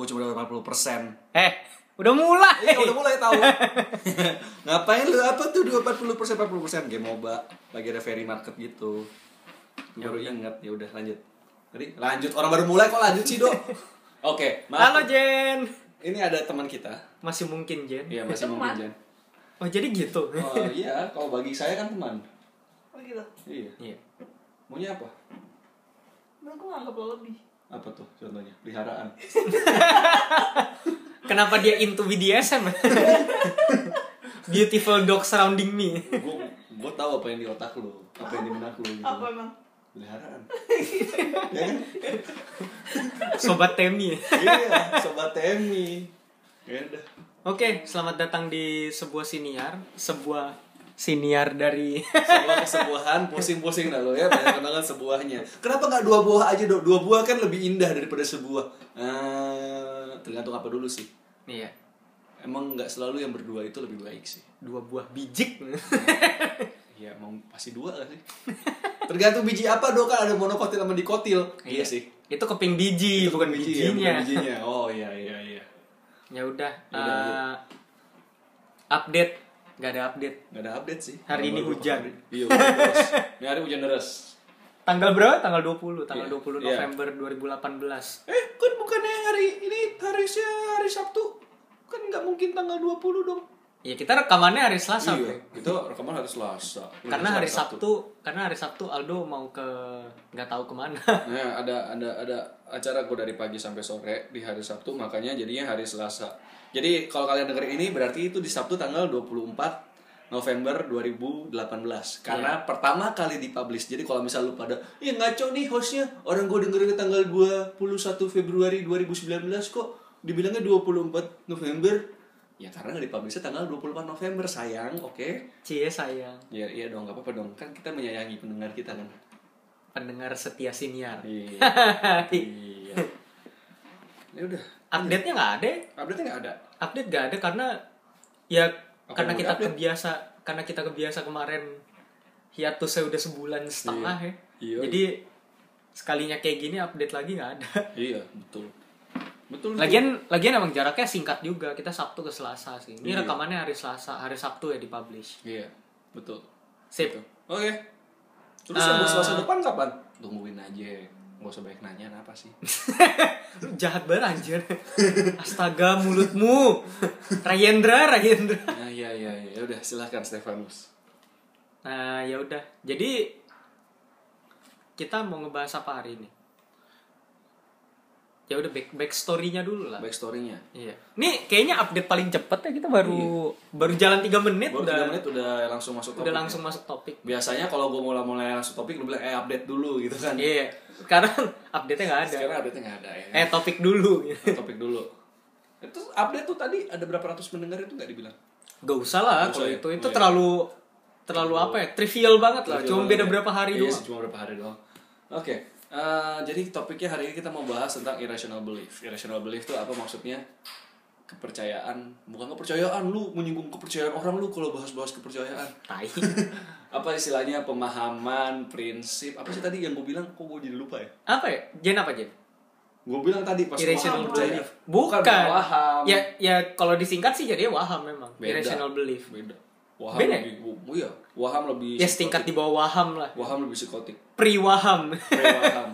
Ya gue cuma dapat 40 persen. Eh, udah mulai. Iya udah mulai tahu. Ngapain lu apa tuh 40 persen 40 persen game MOBA lagi ada very market gitu. Gua baru ingat ya udah lanjut. Tadi lanjut orang baru mulai kok lanjut sih dok. Oke, maaf. Halo Jen. Ini ada teman kita. Masih mungkin Jen. Iya masih Itu mungkin teman. Jan. Oh, jadi gitu. Oh iya, kalau bagi saya kan teman. Oh gitu. Iya. Iya. Maunya apa? Nah, gue nganggap lo lebih. Apa tuh contohnya? Peliharaan. Kenapa dia into BDSM? Beautiful dog surrounding me. gue gue tahu apa yang di otak lu, apa yang di benak lu gitu. Apa emang? Peliharaan. ya kan? Sobat Temi. iya, sobat Temi. Ya udah. Oke, selamat datang di sebuah siniar, sebuah siniar dari Sebuah kesebuahan, pusing-pusing dah lo ya, banyak banget sebuahnya. Kenapa nggak dua buah aja dok? Dua buah kan lebih indah daripada sebuah. Eh, tergantung apa dulu sih. Iya, Emang nggak selalu yang berdua itu lebih baik sih. dua buah bijik. Iya, mau pasti dua gak sih? Tergantung biji apa dok kan ada monokotil sama dikotil. Iya sih. Itu keping biji, bukan biji ya, bijinya. bukan bijinya. Oh iya iya iya. Ya udah, Ya eh, update. Gak ada update. Nggak ada update sih. Hari ini hujan. Iya, hujan deras. Ini hari hujan deras. Tanggal berapa? Tanggal 20, tanggal Iya, 20 iya. November 2018. Eh, kan bukannya hari ini harusnya hari Sabtu? Kan nggak mungkin tanggal 20 dong. Ya kita rekamannya hari Selasa, iya, Bro. kita rekaman hari Selasa. Karena hari Sabtu, karena hari Sabtu Aldo mau ke nggak tahu ke mana. Nah, ada ada ada acara gue dari pagi sampai sore di hari Sabtu, makanya jadinya hari Selasa. Jadi kalau kalian dengerin ini berarti itu di Sabtu tanggal 24 November 2018 karena pertama kali dipublish. Jadi kalau misal lu pada, "Ih, ngaco nih hostnya. Orang gue dengerin tanggal 21 Februari 2019 kok dibilangnya 24 November." Ya karena nggak dipublishnya tanggal 24 November, sayang. Oke. Cie sayang, Ya iya dong, nggak apa-apa dong. Kan kita menyayangi pendengar kita kan. pendengar setia siniar. Iya. iya. Ya udah. Update-nya nggak ada. Update-nya nggak ada. Update nggak ada karena ya Apa karena kita diupdate? kebiasa karena kita kebiasa kemarin hiatusnya udah sebulan setengah Iya. ya. Iya. Jadi sekalinya kayak gini update lagi nggak ada. Iya, betul. Betul. betul. Lagian lagian emang jaraknya singkat juga. Kita Sabtu ke Selasa sih. Ini Iya. rekamannya hari Selasa, hari Sabtu ya dipublish. Iya, betul. Sip. Oke. Terus Eh, yang buat Selasa depan kapan? Tungguin aja. Gak usah banyak nanya apa sih. Lu jahat banget anjir. Astaga mulutmu. Rayendra, Rayendra. Nah, iya iya iya. Ya udah silahkan Stefanus. Nah, ya udah. Jadi kita mau ngebahas apa hari ini? Ya udah back backstory-nya dulu lah. Backstory-nya. Iya. Nih kayaknya update paling cepet ya kita baru baru jalan 3 menit Baru udah 3 menit udah langsung masuk topik. udah ya. langsung masuk topik. Biasanya kalau gue mulai mulai langsung topik lu bilang eh update dulu gitu kan. Iya. Sekarang update-nya nggak ada. Sekarang update-nya nggak ada ya. Eh topik dulu. gitu. topik dulu. Itu update tuh tadi ada berapa ratus pendengar itu nggak dibilang? Gak usah lah Nggak kalau usah ya? itu itu Oh, iya. terlalu terlalu apa ya trivial banget lah. Cuma beda Iya. berapa hari iya, doang. cuma berapa hari doang. Oke. Eh, jadi topiknya hari ini kita mau bahas tentang irrational belief. Irrational belief itu apa maksudnya? Kepercayaan, bukan kepercayaan lu menyinggung kepercayaan orang lu kalau bahas-bahas kepercayaan. Tai. apa istilahnya pemahaman, prinsip, apa sih tadi yang gue bilang? Kok gue jadi lupa ya? apa ya? Jen apa Jen? Gue bilang tadi pas Irrational belief. Bukan. waham. Ya ya kalau disingkat sih jadi waham memang. Beda. Irrational belief. Beda. Waham Beda? lebih, oh, iya. Waham lebih Ya setingkat di bawah waham lah. Waham lebih psikotik. Pre-waham. Pre-waham.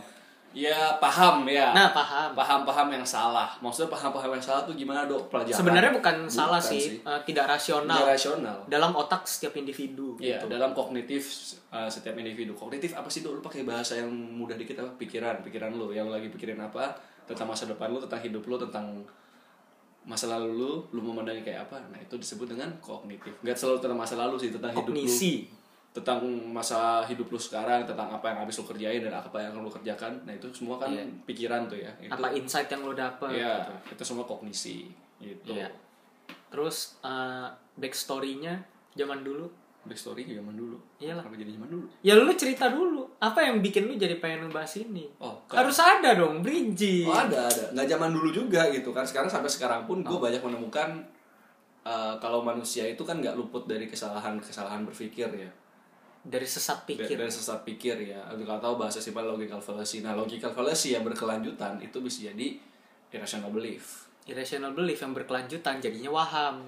ya paham ya. Nah, paham. Paham-paham yang salah. Maksudnya paham-paham yang salah tuh gimana dok pelajaran? Sebenarnya bukan, Bukan salah sih, eh, tidak rasional. Tidak rasional. Dalam otak setiap individu. Iya, gitu. dalam kognitif uh, setiap individu. Kognitif apa sih dok? Lu pakai bahasa yang mudah dikit apa? Pikiran, pikiran lu. Yang lagi pikirin apa? Tentang masa depan lu, tentang hidup lu, tentang masa lalu lu, lu memandangnya kayak apa? Nah itu disebut dengan kognitif. Gak selalu tentang masa lalu sih, tentang hidup lu. Kognisi. tentang masa hidup lu sekarang, tentang apa yang habis lu kerjain dan apa yang akan lu kerjakan. Nah, itu semua kan Iya. pikiran tuh ya. Itu Apa insight yang lo dapet. Iya, gitu. itu semua kognisi gitu. Iya. Terus eh, backstory-nya zaman dulu. Backstory zaman dulu. Iyalah. Kenapa jadi zaman dulu? Ya lu cerita dulu. Apa yang bikin lu jadi pengen ngebahas ini? Oh, kan- Harus ada dong, bridging. Oh, ada, ada. Nggak zaman dulu juga gitu kan. Sekarang sampai sekarang pun Oh. gue banyak menemukan uh, kalau manusia itu kan nggak luput dari kesalahan-kesalahan berpikir ya. Dari sesat Dari, pikir. dari sesat pikir ya. Kalau tahu bahasa simpel logical fallacy. Nah, logical fallacy yang berkelanjutan itu bisa jadi irrational belief Irrational belief yang berkelanjutan jadinya waham.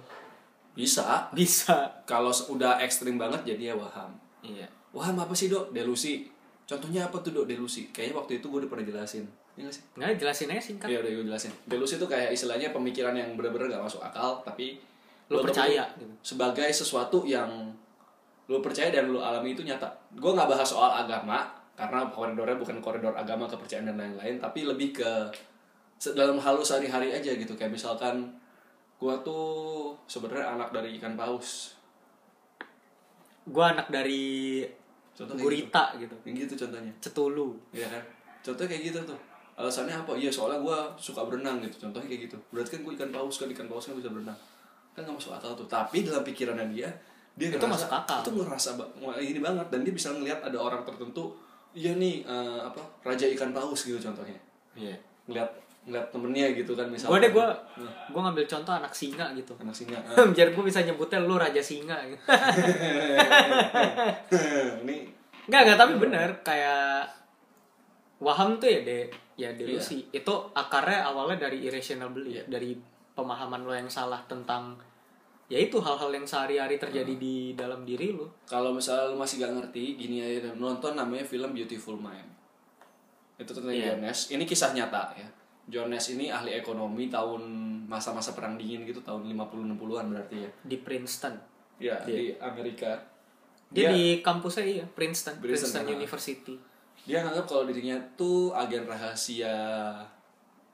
Bisa Bisa. kalau udah ekstrim banget jadi ya waham Iya. waham apa sih dok delusi contohnya apa tuh dok delusi kayaknya waktu itu gue udah pernah jelasin Iya gak sih Nggak jelasin aja singkat. Iya udah gue jelasin. Delusi itu kayak istilahnya pemikiran yang bener-bener gak masuk akal tapi Lo percaya, gitu. sebagai sesuatu yang lo percaya dan lo alami itu nyata. Gue nggak bahas soal agama karena koridornya bukan koridor agama kepercayaan dan lain-lain tapi lebih ke dalam hal lo sehari-hari aja gitu kayak misalkan gue tuh sebenarnya anak dari ikan paus. Gue anak dari Contoh kayak gurita gitu. gitu. Yang gitu contohnya. Cetulu. Iya kan? Contohnya kayak gitu tuh. Alasannya apa? Iya soalnya gue suka berenang gitu. Contohnya kayak gitu. Berarti kan gue ikan paus kan ikan paus kan bisa berenang. Kan gak masuk akal tuh. Tapi dalam pikirannya dia, dia Itu masuk akal. Itu ngerasa ini banget dan dia bisa ngelihat ada orang tertentu. Iya nih eh, apa raja ikan paus gitu contohnya. Iya. Ngeliat ngeliat temennya gitu kan misalnya. Gue deh gue gue ngambil contoh anak singa gitu. anak singa. Biar gue bisa nyebutnya lu raja singa gitu. ini Enggak, enggak tapi bener kayak waham tuh ya de ya delusi. Itu akarnya awalnya dari irrational belief, Iya. dari pemahaman lo yang salah tentang ya itu hal-hal yang sehari-hari terjadi Hmm. di dalam diri lo. kalau misalnya lu masih gak ngerti gini aja deh, nonton namanya film Beautiful Mind itu tentang Iya. John Nash ini kisah nyata ya John Nash ini ahli ekonomi tahun masa-masa perang dingin gitu tahun 50-60an berarti ya di Princeton. ya Iya. di Amerika Dia, dia di kampusnya iya, Princeton, Princeton, Princeton ah. University. dia nganggap kalau dirinya tuh agen rahasia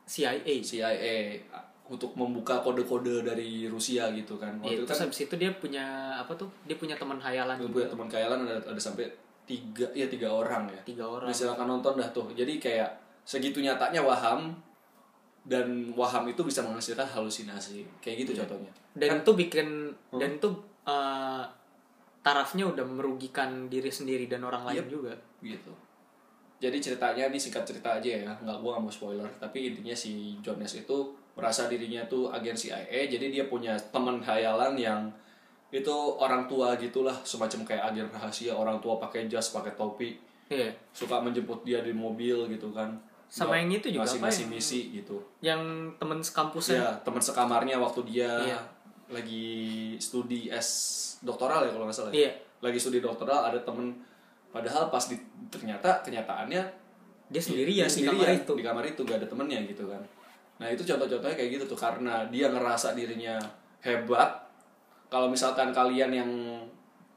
CIA. CIA untuk membuka kode-kode dari Rusia gitu kan waktu itu terus kan habis itu dia punya apa tuh? Dia punya teman hayalan Gue juga. punya teman kayalan ada ada sampai tiga ya tiga orang ya Tiga orang. Nah, silakan nonton dah tuh jadi kayak segitu nyatanya waham dan waham itu bisa menghasilkan halusinasi kayak gitu contohnya Dan itu bikin Hmm. dan itu eh, tarafnya udah merugikan diri sendiri dan orang lain Yep. juga. gitu jadi ceritanya ini singkat cerita aja ya nggak gua nggak mau spoiler tapi intinya si John Nash itu merasa dirinya tuh agen CIA jadi dia punya teman hayalan yang itu orang tua gitulah semacam kayak agen rahasia orang tua pakai jas pakai topi Iya. suka menjemput dia di mobil gitu kan Sama yang itu juga ngasih yang- misi gitu Yang temen sekampusnya ya teman sekamarnya waktu dia Iya. lagi studi S doktoral ya kalau nggak salah ya? Iya. lagi studi doktoral ada temen padahal pas di, ternyata kenyataannya dia sendirian dia di kamar itu. di kamar itu gak ada temennya gitu kan nah itu contoh-contohnya kayak gitu tuh karena dia ngerasa dirinya hebat kalau misalkan kalian yang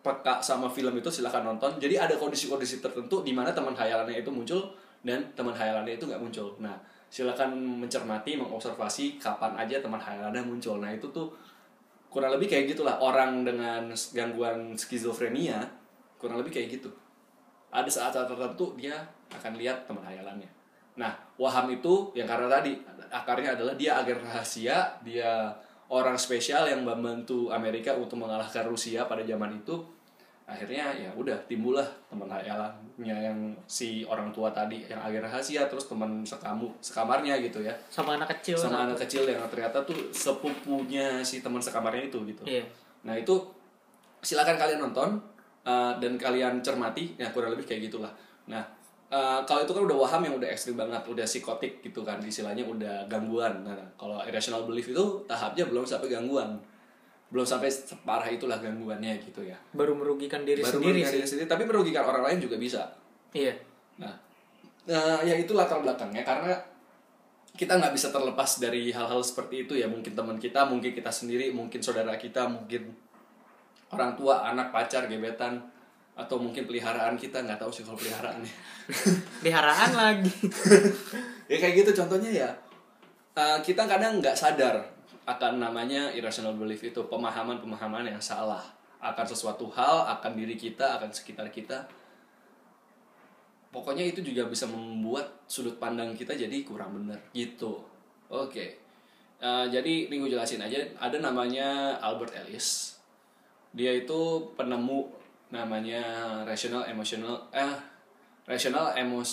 peka sama film itu silahkan nonton jadi ada kondisi-kondisi tertentu di mana teman hayalannya itu muncul dan teman hayalannya itu nggak muncul. Nah silakan mencermati mengobservasi kapan aja teman hayalannya muncul. Nah itu tuh kurang lebih kayak gitulah. Orang dengan gangguan skizofrenia kurang lebih kayak gitu. Ada saat-saat tertentu dia akan lihat teman hayalannya nah waham itu yang karena tadi akarnya adalah dia agen rahasia dia orang spesial yang membantu Amerika untuk mengalahkan Rusia pada zaman itu akhirnya ya udah timbullah teman hayalannya yang si orang tua tadi yang agen rahasia terus teman sekamu sekamarnya gitu ya Sama anak kecil. sama anak kecil yang ternyata tuh sepupunya si teman sekamarnya itu gitu Iya. Nah itu silakan kalian nonton uh, dan kalian cermati, ya kurang lebih kayak gitulah. Nah uh, kalau itu kan udah waham yang udah ekstrim banget, udah psikotik gitu kan, istilahnya udah gangguan. Nah kalau irrational belief itu tahapnya belum sampai gangguan, belum sampai separah itulah gangguannya gitu ya. Baru merugikan diri Baru sendiri merugikan sih. diri sendiri, tapi merugikan orang lain juga bisa. Iya. Nah, nah ya itu latar belakangnya karena kita nggak bisa terlepas dari hal-hal seperti itu ya mungkin teman kita mungkin kita sendiri mungkin saudara kita mungkin orang tua anak pacar gebetan atau mungkin peliharaan kita nggak tahu sih kalau peliharaan ya Diharaan lagi. ya kayak gitu contohnya ya eh, kita kadang nggak sadar akan namanya irrational belief itu pemahaman-pemahaman yang salah. Akan sesuatu hal akan diri kita akan sekitar kita. Pokoknya itu juga bisa membuat sudut pandang kita jadi kurang benar gitu. Oke. Eh, jadi ini gue jelasin aja. Ada namanya Albert Ellis. Dia itu penemu namanya rational emotional eh rational emos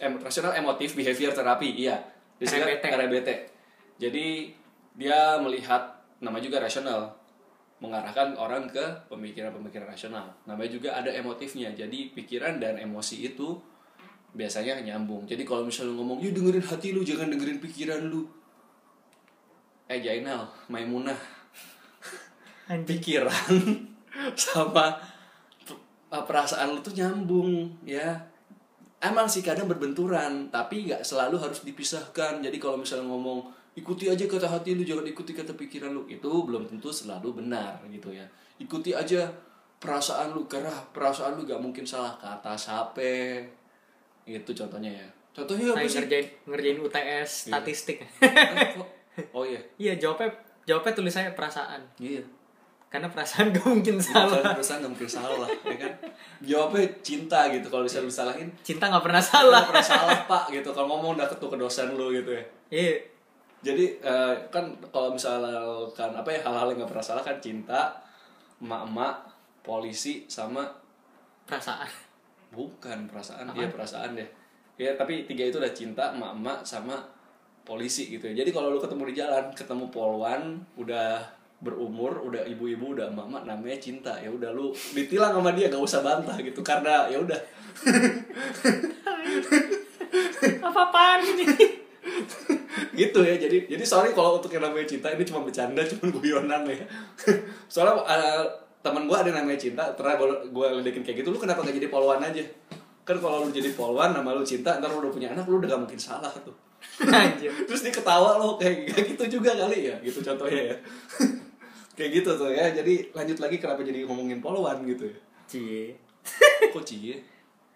em, rational emotive behavior therapy iya. Disingkat RBT. RBT jadi dia melihat nama juga rasional mengarahkan orang ke pemikiran-pemikiran rasional. Namanya juga ada emotifnya jadi pikiran dan emosi itu biasanya nyambung. Jadi kalau misalnya ngomong ya dengerin hati lu jangan dengerin pikiran lu. Eh Jainal Maimunah. Pikiran sama uh, perasaan lu tuh nyambung ya. Emang sih kadang berbenturan tapi nggak selalu harus dipisahkan. Jadi kalau misalnya ngomong ikuti aja kata hati lu jangan ikuti kata pikiran lu itu belum tentu selalu benar gitu ya ikuti aja perasaan lu karena perasaan lu gak mungkin salah kata sape itu contohnya ya contohnya apa Lagi sih ngerjain ngerjain UTS Iya. statistik. Kok? oh iya iya, jawabnya jawabnya tulisannya perasaan. iya Karena perasaan gak mungkin Salah. salah. perasaan gak mungkin salah ya kan jawabnya cinta gitu kalau misalnya lu salahin Cinta nggak pernah salah salah. pernah salah pak gitu kalau ngomong udah ketuk ke dosen lu gitu ya Iya. Jadi eh, kan kalau misalkan apa ya hal-hal yang gak pernah salah kan cinta emak-emak polisi sama Perasaan. bukan perasaan. Dia perasaan deh. Ya tapi tiga itu udah cinta emak-emak sama polisi gitu ya. Jadi kalau lu ketemu di jalan ketemu polwan udah berumur udah ibu-ibu udah emak-emak namanya cinta. Ya udah lu ditilang sama dia gak usah bantah gitu. Karena ya udah. Apa-apaan ini? gitu ya jadi jadi sorry kalau untuk yang namanya cinta ini cuma bercanda cuma guyonan ya soalnya uh, teman gue ada yang namanya cinta terus gue gue ledekin kayak gitu lu kenapa gak jadi polwan aja kan kalau lu jadi polwan nama lu cinta ntar lu udah punya anak lu udah gak mungkin salah tuh Anjir. terus dia ketawa lo kayak gitu juga kali ya gitu contohnya ya kayak gitu tuh ya jadi lanjut lagi kenapa jadi ngomongin polwan gitu ya Cie. kok cie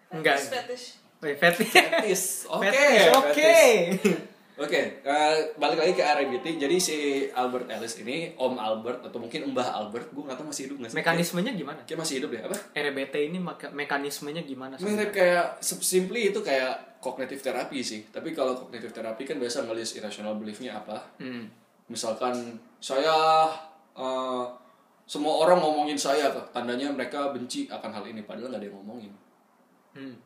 Enggak. Fetish. Wait, fetish. fetis oke Fetish, Oke. fetis. Oke, eh, balik lagi ke RBT. Jadi si Albert Ellis ini, Om Albert atau mungkin Mbah Albert, gue nggak tahu masih hidup nggak sih? Mekanismenya gimana? Kayak masih hidup deh, apa? RBT ini mekanismenya gimana? Mirip kayak simply itu kayak kognitif terapi sih. Tapi kalau kognitif terapi kan biasa ngelis irrational belief-nya apa. Hmm. Misalkan saya eh, semua orang ngomongin saya, tandanya mereka benci akan hal ini padahal nggak ada yang ngomongin. Hmm.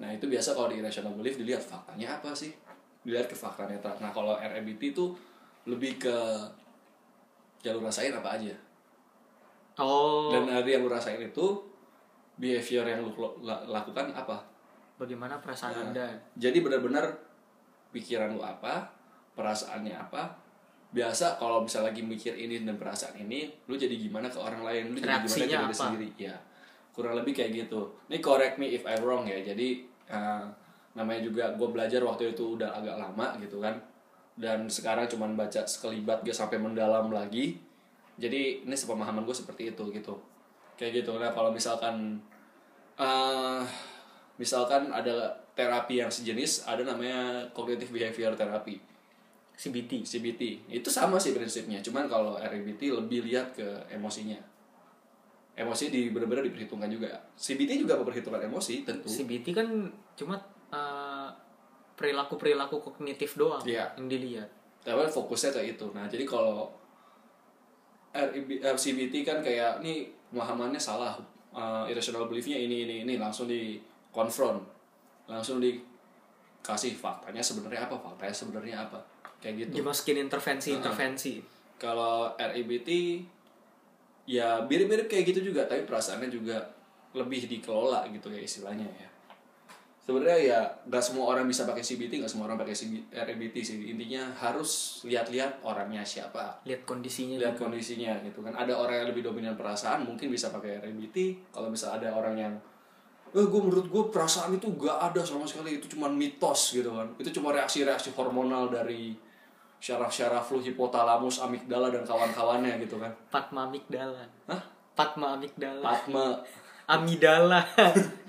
Nah itu biasa kalau di irrational belief dilihat faktanya apa sih? Dilihat ke fakta netral. Nah kalau RMBT itu lebih ke jalur rasain apa aja. Oh. Dan dari yang lu rasain itu behavior yang lu la- lakukan apa? bagaimana perasaan Nah, Anda? Jadi benar-benar pikiran lu apa, perasaannya apa. Biasa kalau bisa lagi mikir ini dan perasaan ini, lu jadi gimana ke orang lain, lu jadi gimana ke diri sendiri. Ya, kurang lebih kayak gitu. Ini correct me if I'm wrong ya. Jadi eh, namanya juga gue belajar waktu itu udah agak lama gitu kan. Dan sekarang cuman baca sekelibat gak sampai mendalam lagi. Jadi ini sepemahaman gue seperti itu gitu. Kayak gitu. Nah kalau misalkan eh misalkan ada terapi yang sejenis ada namanya cognitive behavior therapy CBT. CBT itu sama sih prinsipnya cuman kalau RBT lebih lihat ke emosinya emosi di benar-benar diperhitungkan juga CBT juga memperhitungkan emosi tentu CBT kan cuma uh, perilaku-perilaku kognitif doang Iya. yang dilihat. tapi fokusnya ke itu. Nah jadi kalau RIB, eh, CBT kan kayak ini pemahamannya salah. Eh, irrational beliefnya ini ini ini. Langsung di confront langsung dikasih faktanya sebenarnya apa faktanya sebenarnya apa. Kayak gitu. Dimasukin intervensi-intervensi. kalau RIBT ya mirip-mirip kayak gitu juga tapi perasaannya juga lebih dikelola gitu ya istilahnya ya sebenarnya ya nggak semua orang bisa pakai CBT nggak semua orang pakai CB, RIBT sih intinya harus lihat-lihat orangnya siapa Lihat kondisinya lihat juga. kondisinya gitu kan ada orang yang lebih dominan perasaan mungkin bisa pakai RBT kalau misalnya ada orang yang eh gue menurut gue perasaan itu gak ada sama sekali itu cuma mitos gitu kan itu cuma reaksi-reaksi hormonal dari syaraf-syaraf lu hipotalamus amigdala dan kawan-kawannya gitu kan Padma amigdala. Hah? Padma amigdala. Padma Amidala.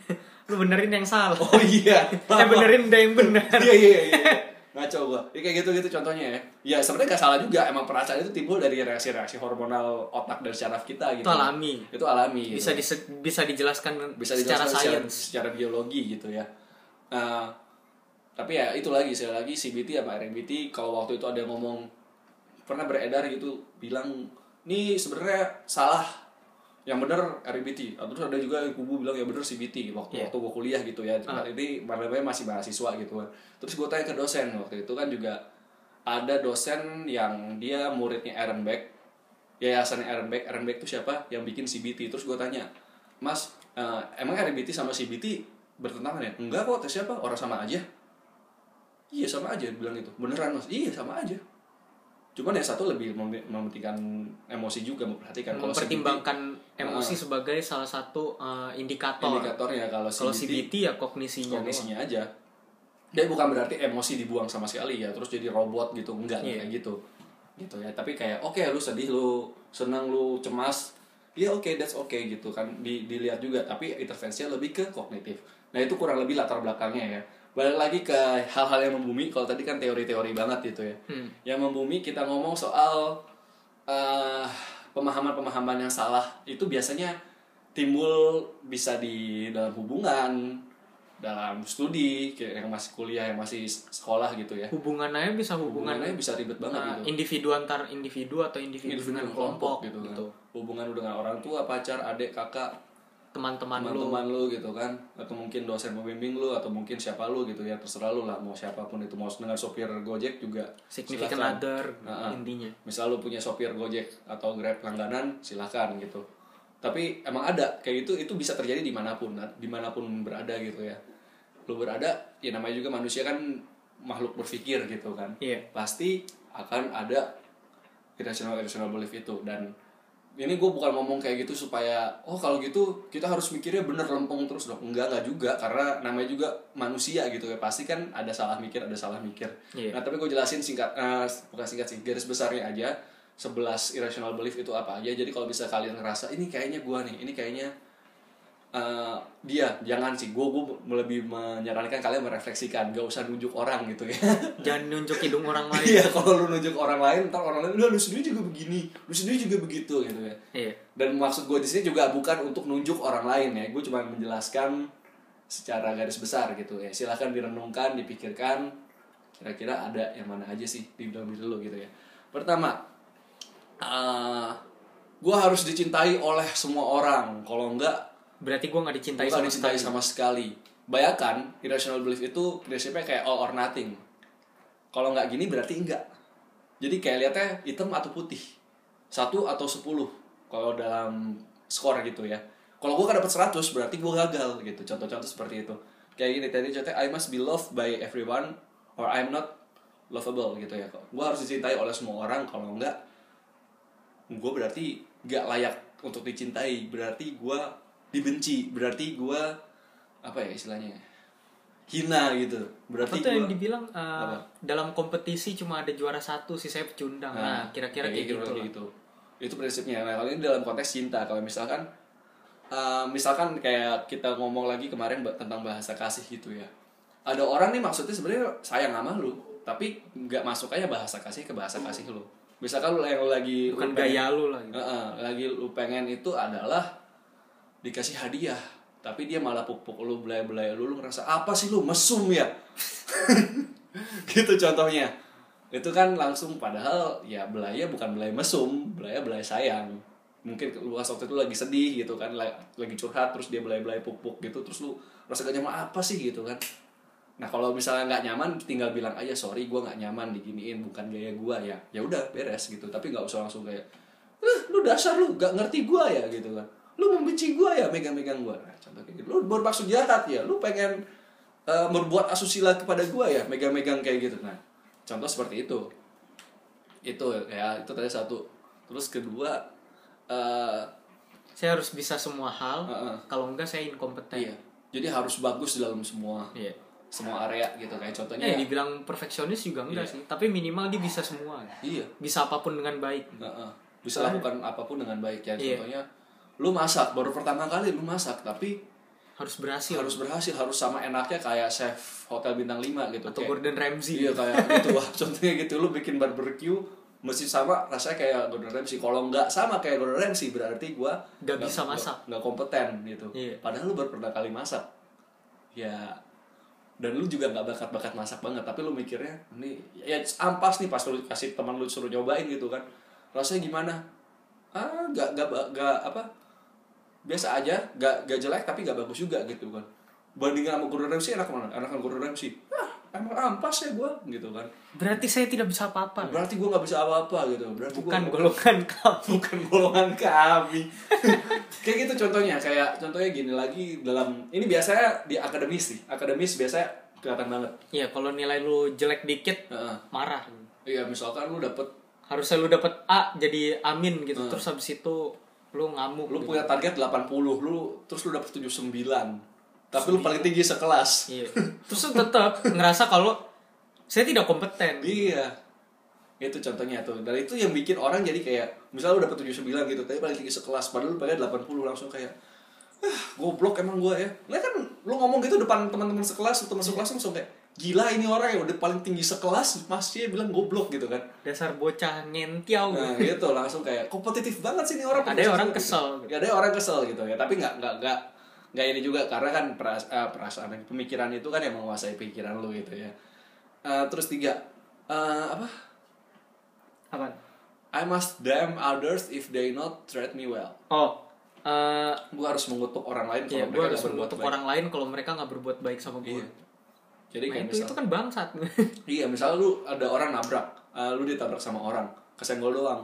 Lu benerin yang salah. oh iya Eh benerin udah yang benar. iya iya iya ngaco gua ya, kayak gitu gitu contohnya ya ya sebenarnya gak salah juga emang perasaan itu timbul dari reaksi-reaksi hormonal otak dan syaraf kita gitu Itu alami. itu alami Bisa gitu. dise- bisa dijelaskan bisa secara dijelaskan secara, sains. secara biologi gitu ya. Nah, tapi ya itu lagi saya lagi CBT sama RMBT kalau waktu itu ada yang ngomong pernah beredar gitu bilang nih sebenarnya salah yang benar RMBT atau terus ada juga yang kubu bilang yang benar CBT waktu Iya. waktu gue kuliah gitu ya. Ah. ini namanya masih mahasiswa gitu kan. Terus gue tanya ke dosen waktu itu kan juga ada dosen yang dia muridnya Aaron Beck yayasan Aaron Beck. Aaron Beck itu siapa? Yang bikin CBT terus gue tanya mas eh, emang RBT sama CBT bertentangan ya? Enggak kok tes siapa? Orang sama aja. Iya sama aja bilang itu beneran mas? Iya sama aja cuman yang satu lebih mem- mementingkan emosi juga memperhatikan Kalau CBT, mempertimbangkan emosi sebagai salah satu uh, indikator. indikatornya kalau Kalau CBT CBT ya kognisinya. doang. kognisinya aja dia bukan berarti emosi dibuang sama sekali ya terus jadi robot gitu enggak Iya. kayak gitu gitu ya tapi kayak oke lu sedih lu senang lu cemas ya oke that's okay gitu kan di, dilihat juga tapi intervensinya lebih ke kognitif nah itu kurang lebih latar belakangnya ya balik lagi ke hal-hal yang membumi. Kalau tadi kan teori-teori banget gitu ya. Hmm. yang membumi kita ngomong soal eh, pemahaman-pemahaman yang salah itu biasanya timbul bisa di dalam hubungan dalam studi kayak yang masih kuliah yang masih sekolah gitu ya. Hubungannya bisa hubungan. Hubungannya bisa ribet banget uh, gitu. individu antar individu atau individu, individu dengan dan kelompok gitu, gitu. kan. hubungan dengan orang tua pacar adik kakak Teman-teman lu. teman-teman lu gitu kan. Atau mungkin dosen pembimbing lu atau mungkin siapa lu gitu ya terserah lu lah. Mau siapa pun itu. Mau dengan sopir gojek juga significant silakan. other Nah, intinya. misal lu punya sopir gojek atau grab langganan silahkan gitu. Tapi emang ada kayak gitu itu bisa terjadi di mana pun di mana pun berada gitu ya. Lu berada ya namanya juga manusia kan makhluk berpikir gitu kan. Iya. pasti akan ada irrational irrational belief itu. Dan ini gue bukan ngomong kayak gitu supaya oh kalau gitu kita harus mikirnya bener lempeng terus dong. Enggak enggak juga. Karena namanya juga manusia gitu ya. Pasti kan ada salah mikir ada salah mikir. Iya. nah tapi gue jelasin singkat eh, bukan singkat sih garis besarnya aja. 11 irrational belief itu apa aja. Jadi kalau bisa kalian ngerasa ini kayaknya gue nih ini kayaknya eh, dia jangan sih gue gue lebih menyarankan kalian merefleksikan gak usah nunjuk orang gitu ya Jangan nunjuk hidung orang lain. Iya, kalau lu nunjuk orang lain, ntar orang lain, "Udah, lu sendiri juga begini, lu sendiri juga begitu gitu ya. Iya. Dan maksud gue di sini juga bukan untuk nunjuk orang lain ya, gue cuma menjelaskan secara garis besar gitu ya. Silahkan direnungkan, dipikirkan, kira-kira ada yang mana aja sih di dalam diri lu gitu ya. Pertama, eh gue harus dicintai oleh semua orang. Kalau enggak, Berarti gua nggak dicintai bukan sama dicintai sekali. sama sekali. Bayangkan, irrational belief itu prinsipnya kayak all or nothing. Kalau nggak gini berarti enggak. Jadi kayak lihatnya hitam atau putih. Satu atau sepuluh. Kalau dalam skor gitu ya. Kalau gue kan dapat 100 berarti gue gagal gitu. Contoh-contoh seperti itu. Kayak gini tadi contohnya I must be loved by everyone or I'm not lovable gitu ya. Gue harus dicintai oleh semua orang. Kalau enggak, gue berarti nggak layak untuk dicintai. Berarti gue dibenci. Berarti gue apa ya istilahnya? Hina gitu. Berarti tuh yang dibilang uh, Apa? dalam kompetisi cuma ada juara satu sih saya pecundang. Nah, kira-kira kayak, gitu. lah. gitu. Itu prinsipnya. Nah, kalau ini dalam konteks cinta. Kalau misalkan eh, misalkan kayak kita ngomong lagi kemarin tentang bahasa kasih gitu ya. Ada orang nih maksudnya sebenarnya sayang sama lu, tapi nggak masuk aja bahasa kasih ke bahasa kasih lu. Misalkan lu yang lu lagi Bukan lu pengen- gaya lu lah gitu. Heeh, lagi lu pengen itu adalah dikasih hadiah tapi dia malah pupuk lu belai-belai lu lu ngerasa apa sih lu? Mesum ya? Gitu contohnya. Itu kan langsung padahal ya belaya bukan belai mesum belaya belai sayang. Mungkin lu waktu itu lagi sedih gitu kan la- lagi curhat terus dia belai-belai pupuk gitu terus lu rasa gak nyaman apa sih? Gitu kan. Nah kalau misalnya nggak nyaman tinggal bilang aja sorry gue nggak nyaman diginiin bukan gaya gue ya. Ya udah beres gitu. Tapi nggak usah langsung kayak eh, lu dasar lu gak ngerti gue ya? Gitu kan lu membenci gue ya megang-megang gue nah, contoh kayak gitu lu bermaksud jahat ya lu pengen eh, berbuat asusila kepada gue ya megang-megang kayak gitu nah contoh seperti itu itu ya itu tadi satu terus kedua eh Saya harus bisa semua hal. Heeh. Kalau enggak saya inkompeten. iya jadi harus bagus dalam semua Iya. semua area gitu kayak contohnya Ya, dibilang perfeksionis juga enggak Iya. sih, tapi minimal dia bisa semua. iya Bisa apa pun dengan baik. Heeh. bisa lakukan apa pun dengan baik ya Iya. Lu masak baru pertama kali lu masak tapi Harus berhasil. harus berhasil harus sama enaknya kayak chef hotel bintang 5 gitu Atau Kayak- Gordon Ramsay. iya kayak gitu wah contohnya gitu lu bikin barbecue mesti sama rasanya kayak Gordon Ramsay kalau nggak sama kayak Gordon Ramsay berarti gua Nggak bisa masak. nggak, kompeten gitu Iya. padahal lu baru pernah kali masak ya dan lu juga nggak bakat-bakat masak banget tapi lu mikirnya ini ya ampas nih pas lu kasih teman lu suruh nyobain gitu kan rasanya gimana ah nggak nggak nggak apa biasa aja nggak nggak jelek tapi nggak bagus juga gitu kan. Bandingin sama Gordon Ramsay enak mana? Enakan Gordon Ramsay. Ah emang ampas ya gua gitu kan. Berarti saya tidak bisa apa-apa. berarti gua nggak bisa apa-apa gitu. Berarti gua Bukan golongan kamu. bukan golongan kami. Kayak gitu contohnya kayak contohnya gini lagi dalam ini biasanya di akademis sih. Akademis biasanya kelihatan banget. Iya, kalau nilai lu jelek dikit Heeh. marah. iya misalkan lu dapet harusnya lu dapet A jadi amin gitu terus habis itu lu ngamuk lu gitu. punya target 80 lu terus lu dapet 79 tapi lu paling tinggi sekelas. Iya. Terus lu tetap ngerasa kalau saya tidak kompeten. Iya. Itu contohnya tuh. Dan itu yang bikin orang jadi kayak misalnya lu dapet 79 gitu tapi paling tinggi sekelas padahal lu paling 80 langsung kayak ah goblok emang gua ya. Lah kan lu ngomong gitu depan teman-teman sekelas teman sekelas langsung kayak gila ini orang yang udah paling tinggi sekelas masih bilang goblok gitu kan dasar bocah ngentiau Nah gitu langsung kayak kompetitif banget sih ini orang. Ada orang Gitu. kesel. Ya, ada orang kesel gitu ya. Tapi nggak nggak nggak nggak ini juga karena kan peras, eh, perasaan pemikiran itu kan yang menguasai pikiran lu gitu ya. Eh, terus tiga eh, apa? apa I must damn others if they not treat me well. oh eh Gue harus mengutuk orang lain kalau Iya, gue mereka harus nggak berbuat mengutuk baik. orang lain kalau mereka nggak berbuat baik sama gue. Iya. Jadi kayak itu misal, itu kan bangsat. iya misal lu ada orang nabrak, eh, lu ditabrak sama orang, kesenggol doang.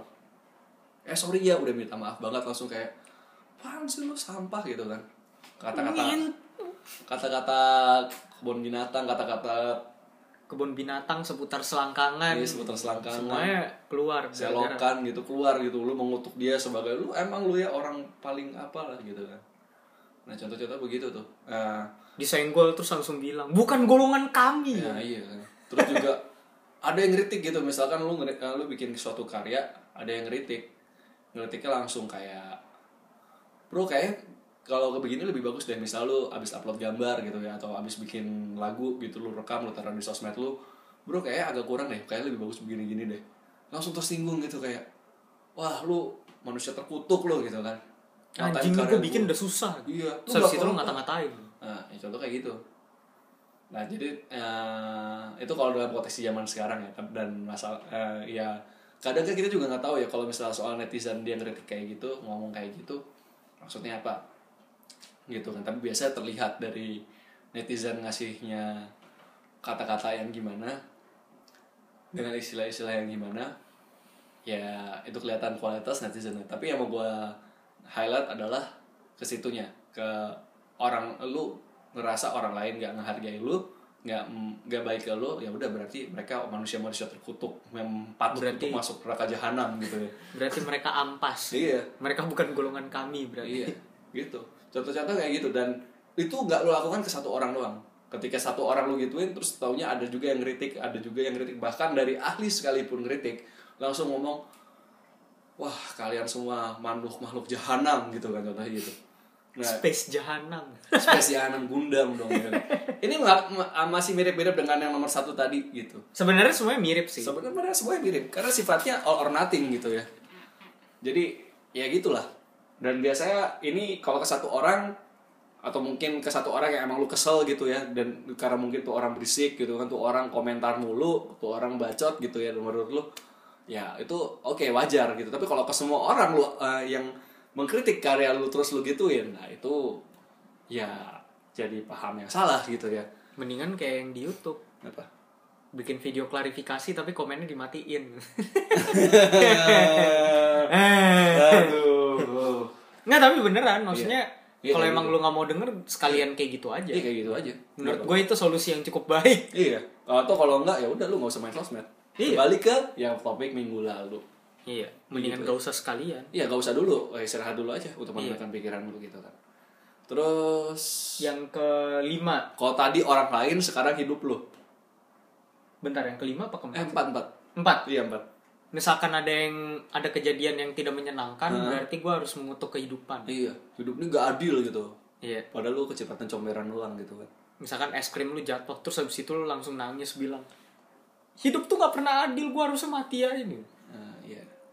Eh sorry ya udah minta maaf banget langsung kayak, apaan sih lu sampah gitu kan. Kata-kata kata-kata kebun binatang, kata-kata Kebun binatang seputar selangkangan. ini seputar selangkangan, Semuanya keluar. selokan gitu keluar gitu, lu mengutuk dia sebagai lu emang lu ya orang paling apa lah gitu kan. Nah contoh-contoh begitu tuh. Nah, Disenggol terus langsung bilang, "Bukan golongan kami." Ya iya. Terus juga ada yang ngeritik gitu, misalkan lu lu bikin suatu karya, ada yang ngeritik. Ngeritiknya langsung kayak Bro kayak kalau ke begini lebih bagus deh misal lu abis upload gambar gitu ya atau abis bikin lagu gitu lu rekam lu taruh di sosmed lu bro kayak agak kurang deh kayak lebih bagus begini gini deh langsung tersinggung gitu kayak wah lu manusia terkutuk lu gitu kan Anjing gue bikin udah susah. iya Terus lu apa-apa. ngata-ngatain. Nah, ya contoh kayak gitu. Nah, jadi eh, itu kalau dalam konteks zaman sekarang ya dan masalah eh, ya kadang kan kita juga nggak tahu ya kalau misalnya soal netizen dia ngeritik kayak gitu, ngomong kayak gitu, maksudnya apa? Gitu kan. Tapi biasanya terlihat dari netizen ngasihnya kata-kata yang gimana dengan istilah-istilah yang gimana ya itu kelihatan kualitas netizennya tapi yang mau gue highlight adalah ke situnya ke orang lu ngerasa orang lain nggak ngehargai lu nggak nggak baik ke lu ya udah berarti mereka manusia-manusia terkutuk yang patut Berarti- untuk masuk neraka jahanam gitu ya. Berarti mereka ampas. iya. Mereka bukan golongan kami berarti. iya gitu. Contoh-contoh kayak gitu dan itu nggak lu lakukan ke satu orang doang. Ketika satu orang lu gituin terus taunya ada juga yang kritik ada juga yang kritik bahkan dari ahli sekalipun kritik langsung ngomong wah kalian semua makhluk makhluk jahanam gitu kan contohnya gitu nah Space jahanam. spesial gundam dong ya. ini ma- masih mirip-mirip dengan yang nomor satu tadi gitu Sebenarnya semuanya mirip sih. sebenarnya semuanya mirip karena sifatnya all or nothing gitu ya jadi ya gitulah dan biasanya ini kalau ke satu orang atau mungkin ke satu orang yang emang lu kesel gitu ya dan karena mungkin tuh orang berisik gitu kan tuh orang komentar mulu tuh orang bacot gitu ya menurut lu ya itu oke wajar gitu tapi kalau ke semua orang lu eh, yang mengkritik karya lu terus lu gituin nah itu ya jadi paham yang salah gitu ya Mendingan kayak yang di YouTube. apa Bikin video klarifikasi tapi komennya dimatiin. Aduh. Nggak tapi beneran maksudnya Iya, kalau emang gitu. lu nggak mau denger sekalian kayak gitu aja. Iya kayak gitu aja. Menurut gue itu solusi yang cukup baik. Iya. Atau kalau enggak ya udah lu nggak usah main sosmed. Iya. Kembali ke yang topik minggu lalu. Iya, mendingan Gitu. gak usah sekalian. Iya gak usah dulu, eh, istirahat dulu aja untuk Iya. menenangkan pikiran dulu gitu kan. Terus Yang kelima, kalau tadi orang lain sekarang hidup lu. bentar yang kelima apa Eh keempat? empat empat. Empat. Iya empat. Misalkan ada yang ada kejadian yang tidak menyenangkan, Hah? berarti gue harus mengutuk kehidupan. Iya. Hidup ini gak adil gitu. Iya. Padahal lu kecepatan comberan doang gitu kan. Misalkan es krim lu jatuh, terus habis itu lu langsung nangis bilang, hidup tuh gak pernah adil, gue harusnya mati aja nih.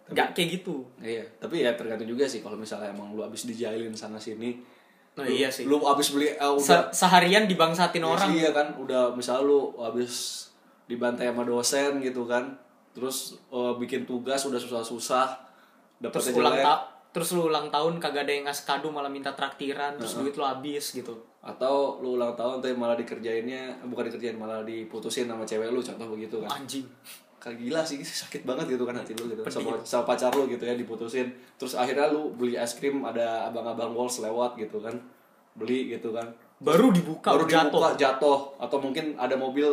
Nah, iya. Gak kayak gitu. Iya, tapi ya tergantung juga sih kalau misalnya emang lu abis dijailin sana sini. Nah lu- iya sih. Lu abis beli eh, udah Se- seharian dibangsatin Ya, orang. Iya kan, udah misal lu habis dibantai sama dosen gitu kan. Terus eh, bikin tugas udah susah-susah. Terus ulang ta terus lu ulang tahun kagak ada yang ngasih kado malah minta traktiran, terus duit lu habis gitu. Atau lu ulang tahun tapi malah dikerjainnya, eh, bukan dikerjain malah diputusin sama cewek lu contoh begitu kan. Anjing. Kayak gila sih, sakit banget gitu kan hati lu gitu. Sama, sama pacar lu gitu ya diputusin. Terus akhirnya lu beli es krim ada abang-abang Walls lewat gitu kan. Beli gitu kan. Baru dibuka, baru jatuh. dibuka jatuh atau mungkin ada mobil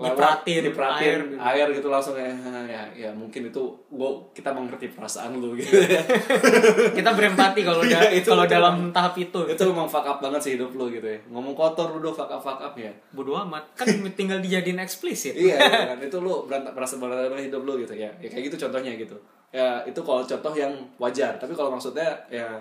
lewat, Diperhatiin, diperhatiin air. air, gitu. gitu langsung ya, ya ya mungkin itu gua kita mengerti perasaan lu gitu. Ya. kita berempati kalau Iya, itu kalau dalam tahap itu. Itu emang fuck up banget sih hidup lu gitu ya. Ngomong kotor udah fuck up fuck up ya. Bodoh amat. Kan tinggal dijadiin eksplisit. Iya iya kan. Itu lu berantak merasa berantakan hidup lu gitu ya. Ya kayak gitu contohnya gitu. Ya itu kalau contoh yang wajar. Tapi kalau maksudnya ya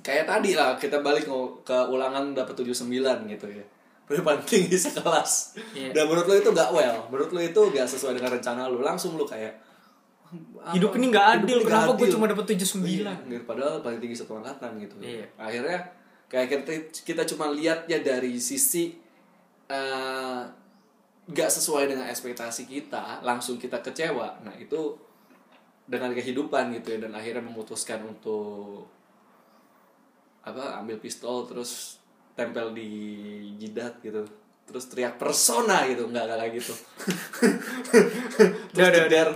kayak tadi lah kita balik ke ulangan dapat 79 gitu ya paling tinggi sekelas Iya. dan menurut lu itu gak well menurut lu itu gak sesuai dengan rencana lu langsung lu kayak hidup apa? ini Hidup adil ini kenapa gue cuma dapet 79 Iya, gitu. padahal paling tinggi satu angkatan gitu. Iya. Akhirnya kayak kita kita cuma lihatnya dari sisi eh, nggak sesuai dengan ekspektasi kita, langsung kita kecewa. Nah itu dengan kehidupan gitu ya dan akhirnya memutuskan untuk apa ambil pistol terus tempel di jidat gitu. Terus teriak persona gitu nggak nggak kayak gitu. Terus jeder.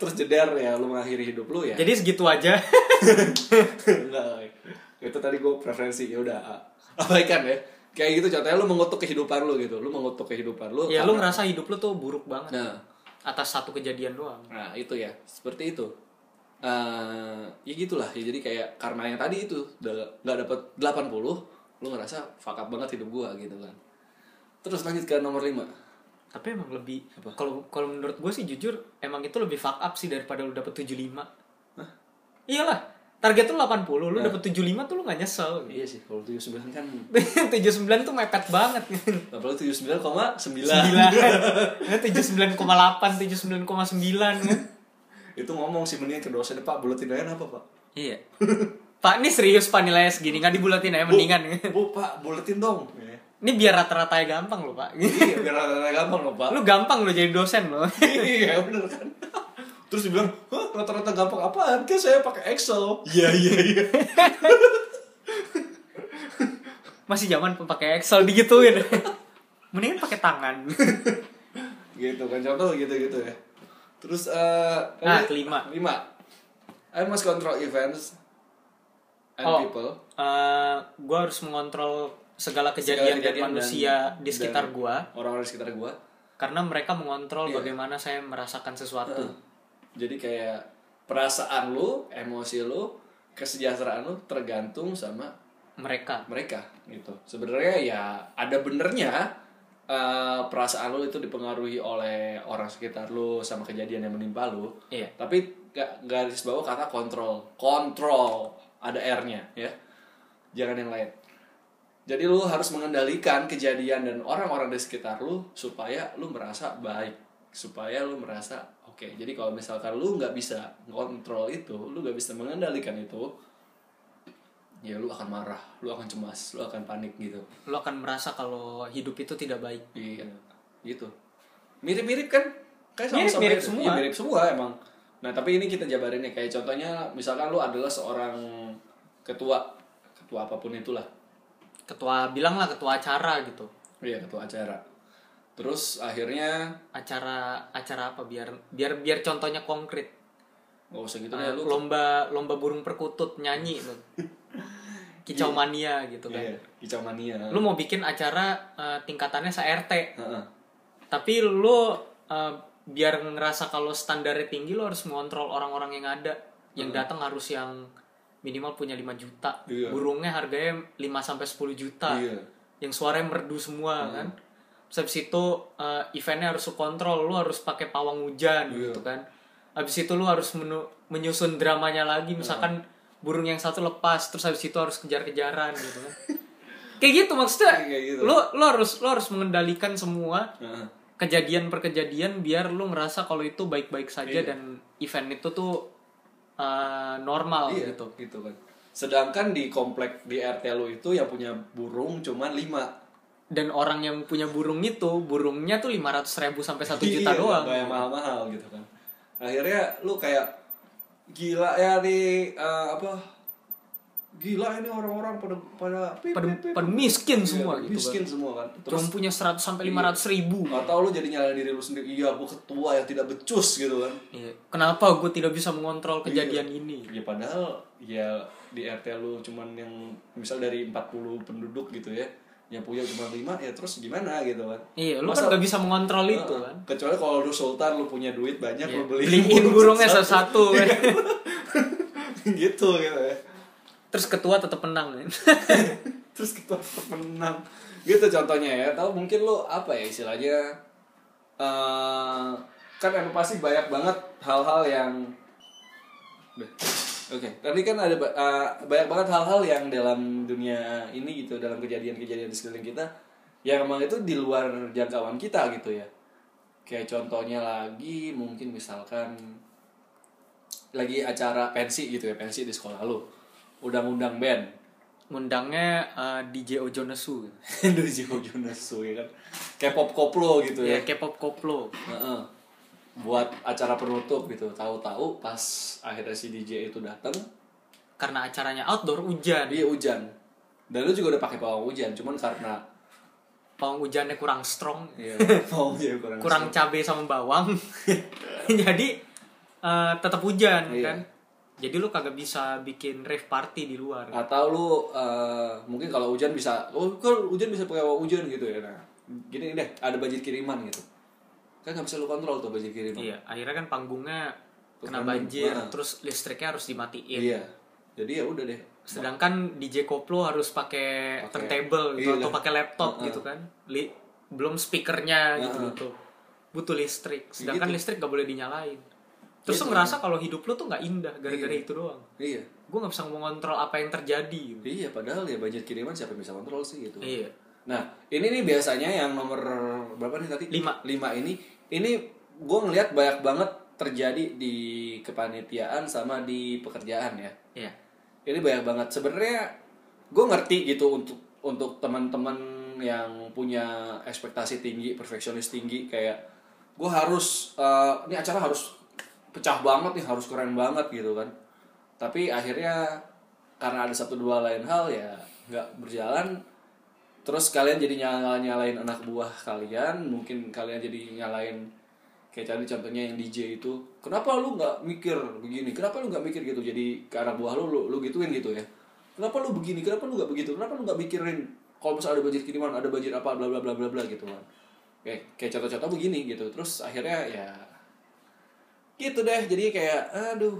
terus jeder ya lu mengakhiri hidup lu ya. Jadi segitu aja. Enggak, itu tadi gue preferensi ya udah abaikan ya. Kayak gitu contohnya lu mengutuk kehidupan lu gitu. Lu mengutuk kehidupan lu ya lu karena- ngerasa hidup lu tuh buruk banget. Nah. Atas satu kejadian doang. Nah itu ya. Seperti itu. Eh ya gitulah. Ya jadi kayak karena yang tadi itu nggak dapet 80 lu ngerasa fuck up banget hidup gua gitu kan. Terus lanjut ke nomor 5 tapi emang lebih Apa? kalau kalau menurut gue sih jujur emang itu lebih fuck up sih daripada lu dapet 75 iyalah target lu 80 lu Nah. dapet 75 tuh lu gak nyesel. Iya sih kalau 79 kan 79 tuh mepet banget. Apalagi 79,9 9 79,8 79,9 kan itu ngomong sih mendingan ke dosen pak buletin aja apa pak? Iya Pak ini serius pak nilainya segini. Nggak dibulatin aja mendingan. bu pak buletin dong. Ini biar rata-rata gampang loh pak. Iya biar rata-rata gampang loh pak. Lu gampang lo jadi dosen lo iya bener kan? Terus dibilang Hah, rata-rata gampang apaan? Kan saya pakai Excel. Iya iya iya. Masih zaman pakai Excel digituin. Mendingan pakai tangan. Gitu kan contoh gitu gitu ya. Terus eh Nah, tadi- kelima. lima I must control events and Oh. people. Eh, gua harus mengontrol segala kejadian, Segala dan manusia dan- di sekitar gua. orang-orang di sekitar gua. Karena mereka mengontrol Iya. bagaimana saya merasakan sesuatu. Jadi kayak perasaan lu emosi lu kesejahteraan lu tergantung sama mereka. mereka gitu. Sebenarnya ya ada benernya eh, perasaan lu itu dipengaruhi oleh orang sekitar lu sama kejadian yang menimpa lu. Iya. Tapi gak garis bawah kata kontrol. Kontrol ada r-nya ya jangan yang lain jadi lu harus mengendalikan kejadian dan orang-orang di sekitar lu supaya lu merasa baik supaya lu merasa oke jadi kalau misalkan lu nggak bisa kontrol itu lu nggak bisa mengendalikan itu ya lu akan marah lu akan cemas lu akan panik gitu lo akan merasa kalau hidup itu tidak baik Iya, gitu. Mirip-mirip kan? Kayak sama-sama Mirip-mirip itu. semua. Iya, mirip semua emang. Nah, tapi ini kita jabarin nih kayak contohnya misalkan lu adalah seorang ketua ketua apa pun itulah. ketua bilang lah ketua acara gitu Iya, ketua acara. Terus akhirnya acara acara apa biar biar biar contohnya konkret nggak usah gitu deh lu. lomba lomba burung perkutut nyanyi tuh kicau mania gitu kan Iya, kicau mania. lu mau bikin acara eh, tingkatannya se RT Heeh. tapi lu eh, biar ngerasa kalau standarnya tinggi lu harus mengontrol orang-orang yang ada yang datang harus yang minimal punya 5 juta Iya. burungnya harganya 5 sampai 10 juta Iya. yang suaranya merdu semua kan Terus habis itu eh, eventnya harus kontrol lu harus pakai pawang hujan Iya. gitu kan habis itu lu harus menu- menyusun dramanya lagi misalkan burung yang satu lepas terus habis itu harus kejar-kejaran gitu kan kayak gitu maksudnya Kayak gitu. lu lu harus lu harus mengendalikan semua Heeh. kejadian per kejadian biar lu ngerasa kalau itu baik-baik saja Iya. dan event itu tuh uh, normal Iya, gitu. gitu kan. Sedangkan di komplek di RT lu itu yang punya burung cuman 5 Dan orang yang punya burung itu burungnya tuh 500 ribu sampai 1 juta Iya, doang. nggak yang mahal-mahal gitu kan akhirnya lu kayak gila ya nih eh, apa gila ini orang-orang pada pada pip, Pada, pip, pip. pada miskin Iya, semua gitu miskin kan. semua kan Cuma terus punya 100 sampai 500 ribu. atau lu jadi nyalain diri lu sendiri iya gua ketua yang tidak becus gitu kan Iya. Kenapa gue tidak bisa mengontrol kejadian ini? ya padahal ya di RT lu cuman yang misal dari 40 penduduk gitu ya yang punya cuma lima ya terus gimana gitu kan Iya, lu Masa- kan gak bisa mengontrol itu Heeh. kan. kecuali kalau lu sultan lu punya duit banyak Iya. lu beli Beliin burungnya satu-satu. kan. gitu gitu ya Terus ketua tetap menang terus kita tetap menang gitu contohnya ya tahu mungkin lu apa ya istilahnya eh kan emang pasti banyak banget hal-hal yang. Oke, tadi kan ada eh, banyak banget hal-hal yang dalam dunia ini gitu, dalam kejadian-kejadian di sekeliling kita yang emang itu di luar jangkauan kita gitu ya. Kayak contohnya lagi mungkin misalkan lagi acara pensi gitu ya, pensi di sekolah lu. Undang-undang band. Ngundangnya eh, DJ Ojo Nesu. gitu. Doji Jonasu ya kan. K-pop koplo gitu Ya, ya. K-pop koplo. Heeh. Buat acara penutup gitu. Tahu-tahu pas akhirnya si DJ itu datang, Karena acaranya outdoor hujan. dia hujan. Dan lu juga udah pakai pawang hujan, cuman karena Pawang hujannya kurang strong. Iya, pawang hujan kurang. kurang cabai sama bawang jadi eh, tetap hujan Iya. kan jadi lu kagak bisa bikin rave party di luar. Atau lu eh, mungkin kalau hujan bisa oh kalau hujan bisa pakai hujan gitu ya nah. Gini deh ada banjir kiriman gitu. Kan nggak bisa lu kontrol tuh banjir kiriman. Iya akhirnya kan panggungnya kena Terus banjir nah. terus listriknya harus dimatiin. Iya. Jadi ya udah deh. Sedangkan DJ koplo harus pakai turntable gitu iya. atau pakai laptop Heeh. gitu kan. Li- belum speakernya gitu Heeh. gitu. Butuh listrik. Sedangkan Gitu. listrik gak boleh dinyalain terus lu Gitu. ngerasa kalau hidup lu tuh nggak indah gara-gara Iya. itu doang iya gue nggak bisa mengontrol apa yang terjadi gitu. iya padahal ya banjir kiriman siapa yang bisa kontrol sih gitu iya Nah, ini nih biasanya yang nomor berapa nih tadi? Lima. Lima ini, ini gue ngelihat banyak banget terjadi di kepanitiaan sama di pekerjaan ya. iya Ini banyak banget. Sebenarnya gue ngerti gitu untuk untuk teman-teman yang punya ekspektasi tinggi, perfeksionis tinggi, kayak gue harus eh, ini acara harus pecah banget nih, harus keren banget gitu kan. Tapi akhirnya karena ada satu dua lain hal ya nggak berjalan. Terus kalian jadi nyala nyalain anak buah kalian mungkin kalian jadi nyalain kayak tadi contohnya yang DJ itu. Kenapa lu nggak mikir begini? Kenapa lu nggak mikir gitu? Jadi ke anak buah lu lu, lu gituin gitu ya. Kenapa lu begini? Kenapa lu nggak begitu? Kenapa lu nggak mikirin kalau misalnya ada banjir kiriman ada banjir apa bla bla bla bla bla gitu kan. Kayak kayak contoh-contoh begini gitu. Terus akhirnya ya gitu deh jadi kayak aduh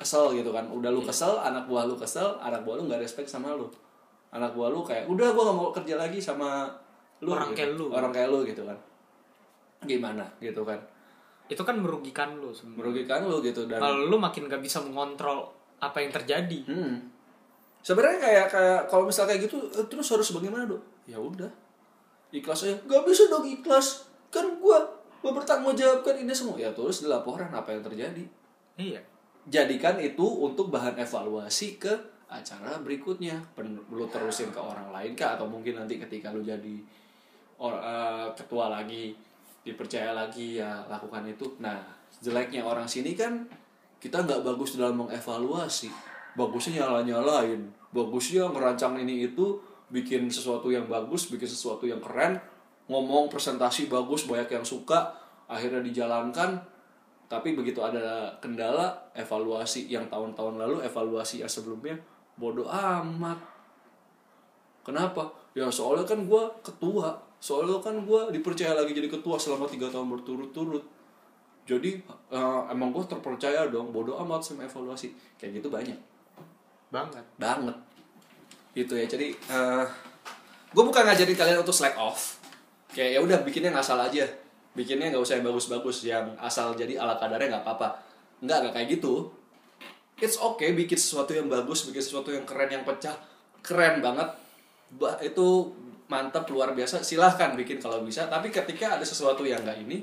kesel gitu kan. Udah lu kesel anak buah lu kesel anak buah lu nggak respect sama lu. Anak buah lu kayak udah gua nggak mau kerja lagi sama lu Orang gitu. kayak lu. orang kayak lu gitu kan. Gimana? Gitu kan. Itu kan merugikan lu sebenarnya. Merugikan lu gitu. Dan kalau lu makin gak bisa mengontrol apa yang terjadi. Hmm. sebenarnya kayak kayak kalau misal kayak gitu eh, terus harus bagaimana dok? Ya udah. Ikhlas aja. Nggak bisa dong ikhlas. Kan gua gua bertanggung jawabkan ini semua. Ya terus di laporan apa yang terjadi. Iya. Jadikan itu untuk bahan evaluasi ke acara berikutnya. Pen, lu terusin ke orang lain kah? Atau mungkin nanti ketika lu jadi or, eh, ketua lagi dipercaya lagi ya lakukan itu. Nah jeleknya orang sini kan kita nggak bagus dalam mengevaluasi. Bagusnya nyala nyalain bagusnya ngerancang ini itu bikin sesuatu yang bagus bikin sesuatu yang keren ngomong presentasi bagus banyak yang suka akhirnya dijalankan. Tapi begitu ada kendala evaluasi yang tahun-tahun lalu evaluasi yang sebelumnya bodoh amat. Kenapa? Ya soalnya kan gue ketua. Soalnya kan gue dipercaya lagi jadi ketua selama tiga tahun berturut-turut. Jadi eh, emang gue terpercaya dong bodoh amat sama evaluasi. Kayak gitu banyak. Banget. Banget. Gitu ya. Jadi eh gue bukan ngajarin kalian untuk slack off kayak ya udah bikinnya ngasal aja. Bikinnya nggak usah yang bagus-bagus yang asal jadi ala kadarnya nggak apa-apa. Nggak nggak kayak gitu. It's okay bikin sesuatu yang bagus bikin sesuatu yang keren yang pecah. Keren banget. Ba- itu mantap luar biasa. Silahkan bikin kalau bisa. Tapi ketika ada sesuatu yang nggak ini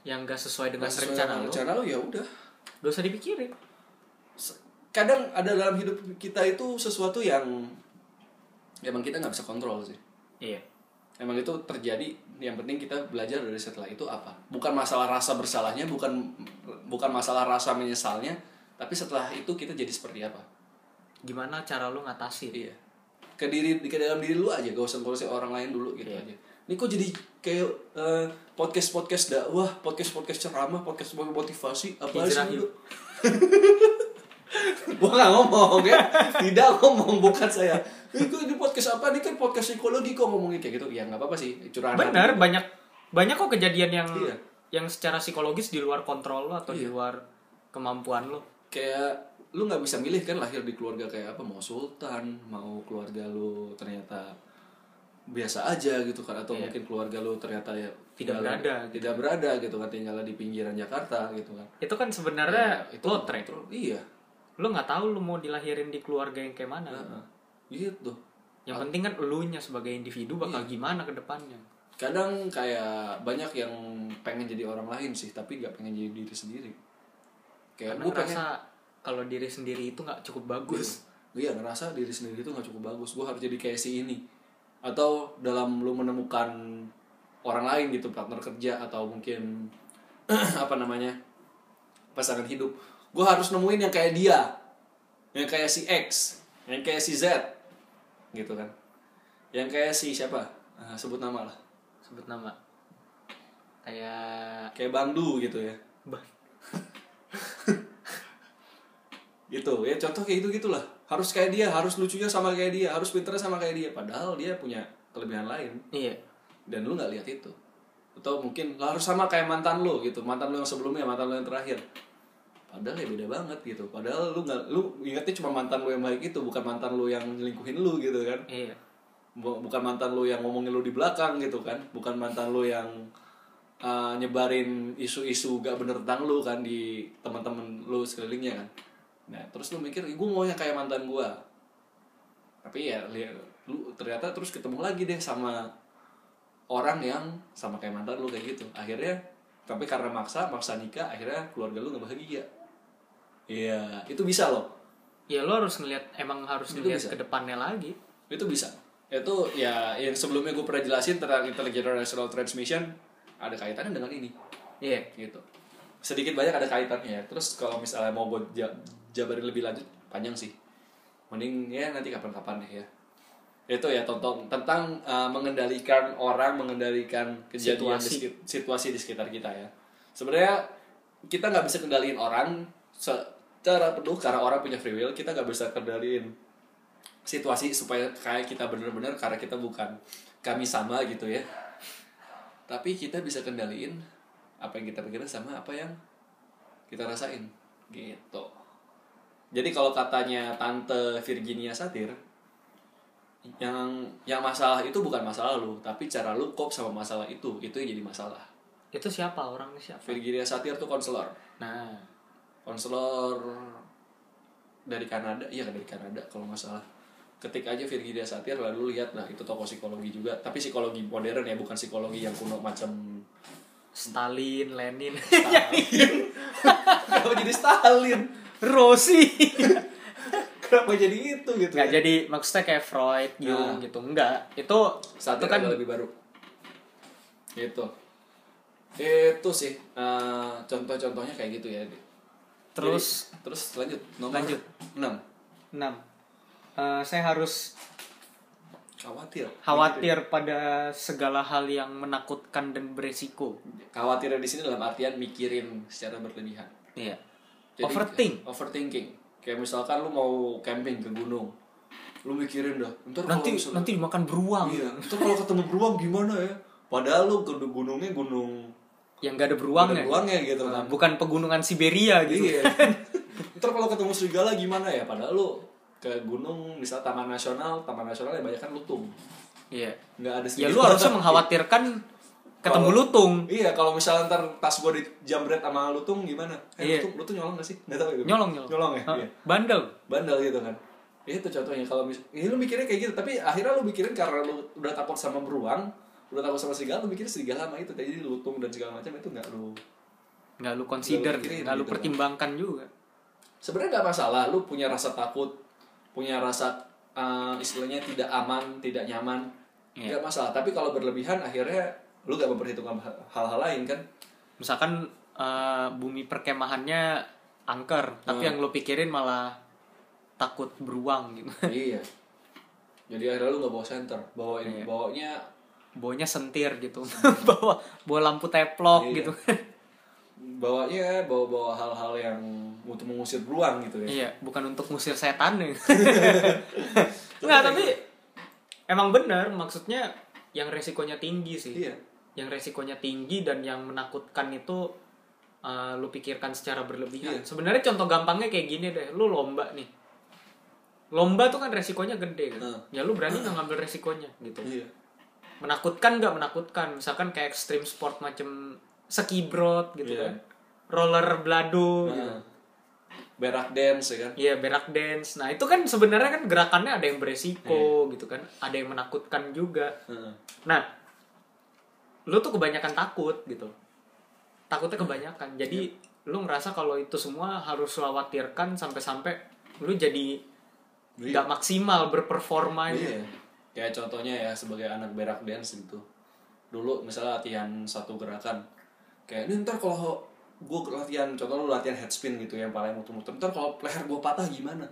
yang gak sesuai dengan nggak sesuai rencana dengan lu rencana lu ya udah. gak usah dipikirin. Kadang ada dalam hidup kita itu sesuatu yang emang kita nggak bisa kontrol sih. Iya emang itu terjadi yang penting kita belajar dari setelah itu apa. Bukan masalah rasa bersalahnya bukan bukan masalah rasa menyesalnya tapi setelah itu kita jadi seperti apa. Gimana cara lu ngatasin? Iya. Ke diri ke dalam diri lu aja gak usah ngurusin orang lain dulu gitu Iya. aja. Ini kok jadi kayak podcast podcast dakwah podcast podcast ceramah podcast motivasi apa sih lu? gua nggak ngomong ya. Tidak ngomong bukan saya gue ini podcast apa nih kan podcast psikologi kok ngomongin kayak gitu ya nggak apa-apa sih curahan Benar, gitu. banyak banyak kok kejadian yang Iya. yang secara psikologis di luar kontrol lo atau di Iya. luar kemampuan lo. kayak lu nggak bisa milih kan lahir di keluarga kayak apa mau sultan mau keluarga lu ternyata biasa aja gitu kan atau Iya. mungkin keluarga lu ternyata ya Tidak tinggal- berada, tidak berada gitu kan tinggal di pinggiran Jakarta gitu kan Itu kan sebenarnya Ya, lotre. kontrol. iya Lo nggak tahu lo mau dilahirin di keluarga yang kayak mana. Heeh. Gitu. Yang penting kan elunya sebagai individu Iya. bakal gimana ke depannya. kadang kayak banyak yang pengen jadi orang lain sih tapi nggak pengen jadi diri sendiri. Kayak Karena gue pengen kalau diri sendiri itu nggak cukup bagus. iya ngerasa diri sendiri itu nggak cukup bagus. Gue harus jadi kayak si ini. Atau dalam lu menemukan orang lain gitu partner kerja atau mungkin apa namanya pasangan hidup. Gue harus nemuin yang kayak dia. Yang kayak si X. Yang kayak si Z gitu kan. Yang kayak si siapa? Ah, sebut nama lah. Sebut nama. Kayak kayak Bandu gitu ya. Gitu ya contoh kayak gitu gitulah harus kayak dia harus lucunya sama kayak dia harus pinternya sama kayak dia. Padahal dia punya kelebihan lain. Iya. dan lu nggak lihat itu. Atau mungkin harus sama kayak mantan lu gitu. Mantan lu yang sebelumnya mantan lu yang terakhir padahal ya beda banget gitu. Padahal lu nggak lu ingetnya cuma mantan lu yang baik itu bukan mantan lu yang nyelingkuhin lu gitu kan. Iya. Bu- bukan mantan lu yang ngomongin lu di belakang gitu kan. Bukan mantan lu yang uh, nyebarin isu-isu gak bener tentang lu kan di teman-teman lu sekelilingnya kan. Nah terus lu mikir gue mau yang kayak mantan gua. Tapi ya lu ternyata terus ketemu lagi deh sama orang yang sama kayak mantan lu kayak gitu. Akhirnya tapi karena maksa maksa nikah akhirnya keluarga lu nggak bahagia iya itu bisa loh Ya lo harus ngeliat emang harus Itu ngeliat bisa. ke depannya lagi. itu bisa itu ya yang sebelumnya gue pernah jelasin tentang intergenerational transmission ada kaitannya dengan ini Iya. gitu sedikit banyak ada kaitannya terus kalau misalnya mau gue ja- jabarin lebih lanjut panjang sih mending ya nanti kapan-kapan deh ya itu ya tentang tentang uh, mengendalikan orang mengendalikan kejadian Situasi. di situasi di sekitar kita ya sebenarnya kita nggak bisa kendaliin orang secara penuh karena orang punya free will kita nggak bisa kendaliin situasi supaya kayak kita bener-bener karena kita bukan kami sama gitu ya. Tapi kita bisa kendaliin apa yang kita pikirin sama apa yang kita rasain gitu. Jadi kalau katanya tante Virginia Satir yang yang masalah itu bukan masalah lu tapi cara lu cope sama masalah itu itu yang jadi masalah. Itu siapa? Orangnya siapa? Virginia Satir tuh konselor. Nah, konselor dari Kanada iya dari Kanada kalau nggak salah ketik aja Virginia Satir lalu lihat nah itu tokoh psikologi juga tapi psikologi modern ya bukan psikologi yang kuno macam Stalin, Lenin, Stalin kenapa jadi Stalin Rossi. kenapa jadi itu gitu Nggak ya? jadi maksudnya kayak Freud, Jung Nah. gitu. Enggak. Itu Satir itu kan lebih baru gitu itu sih eh, contoh-contohnya kayak gitu ya terus Jadi, terus lanjut nomor Lanjut. 6 6. Eh, saya harus khawatir khawatir pada segala hal yang menakutkan dan beresiko. khawatirnya di sini dalam artian mikirin secara berlebihan Iya. Jadi, Overthink. overthinking kayak misalkan lu mau camping ke gunung lu mikirin dah ntar Nanti misalnya- nanti dimakan beruang. iya ntar kalau ketemu beruang gimana ya padahal lu ke gunungnya gunung Yang gak ada beruangnya. ada beruangnya gitu Nah, kan bukan pegunungan Siberia gitu. iya ntar kalau ketemu serigala gimana ya padahal lu ke gunung misal taman nasional taman nasional yang banyak kan lutung Iya. nggak ada Ya serigala. lu harusnya mengkhawatirkan ketemu Kalau- lutung. iya kalau misalnya ntar tas gua dijambret sama lutung gimana eh Iya. lutung lutung nyolong gak sih nggak tahu ya Nyolong nyolong. nyolong ya iya. Bandel. bandel gitu kan Ya, itu contohnya kalau mis ini lu mikirnya kayak gitu tapi akhirnya lu mikirin karena lu udah takut sama beruang udah takut sama serigala lu mikir serigala sama itu jadi lutung dan segala macam itu nggak lu Nggak lu consider, Nggak lu nggak lu gitu kan. pertimbangkan juga. sebenarnya nggak masalah lu punya rasa takut punya rasa uh, istilahnya tidak aman tidak nyaman Iya. nggak masalah tapi kalau berlebihan akhirnya lu gak memperhitungkan hal- hal-hal lain kan Misalkan eh, bumi perkemahannya angker, tapi Hmm. yang lu pikirin malah takut beruang gitu. iya jadi akhirnya lu nggak bawa center bawa ini Iya. bawanya Bawanya sentir gitu. bawa bawa lampu teplok Iya. gitu. bawanya bawa bawa hal-hal yang untuk mengusir beruang gitu ya iya, bukan untuk ngusir setan ya. Nggak, tapi emang bener maksudnya yang resikonya tinggi sih. iya Yang resikonya tinggi dan yang menakutkan itu uh, lu pikirkan secara berlebihan. Iya. Sebenarnya contoh gampangnya kayak gini deh, lu lomba nih. Lomba tuh kan resikonya gede kan. Heeh. Ya lu berani nggak ngambil resikonya gitu. iya Menakutkan nggak menakutkan. Misalkan kayak ekstrim sport macem skibrod gitu Iya. kan. Roller blado gitu. Heeh. berak dance ya kan Iya berak dance. Nah itu kan sebenarnya kan gerakannya ada yang beresiko Iya. gitu kan, ada yang menakutkan juga. Heeh. Nah, lu tuh kebanyakan takut gitu. Takutnya kebanyakan. Jadi lu ngerasa kalau itu semua harus lu khawatirkan sampai-sampai lu jadi Iya. nggak maksimal berperforma gitu. Kayak contohnya ya sebagai anak berak dance gitu. Dulu misalnya latihan satu gerakan. Kayak ini ntar kalau gue latihan, contoh lu latihan head spin gitu yang paling muter-muter. Ntar kalau leher gue patah gimana?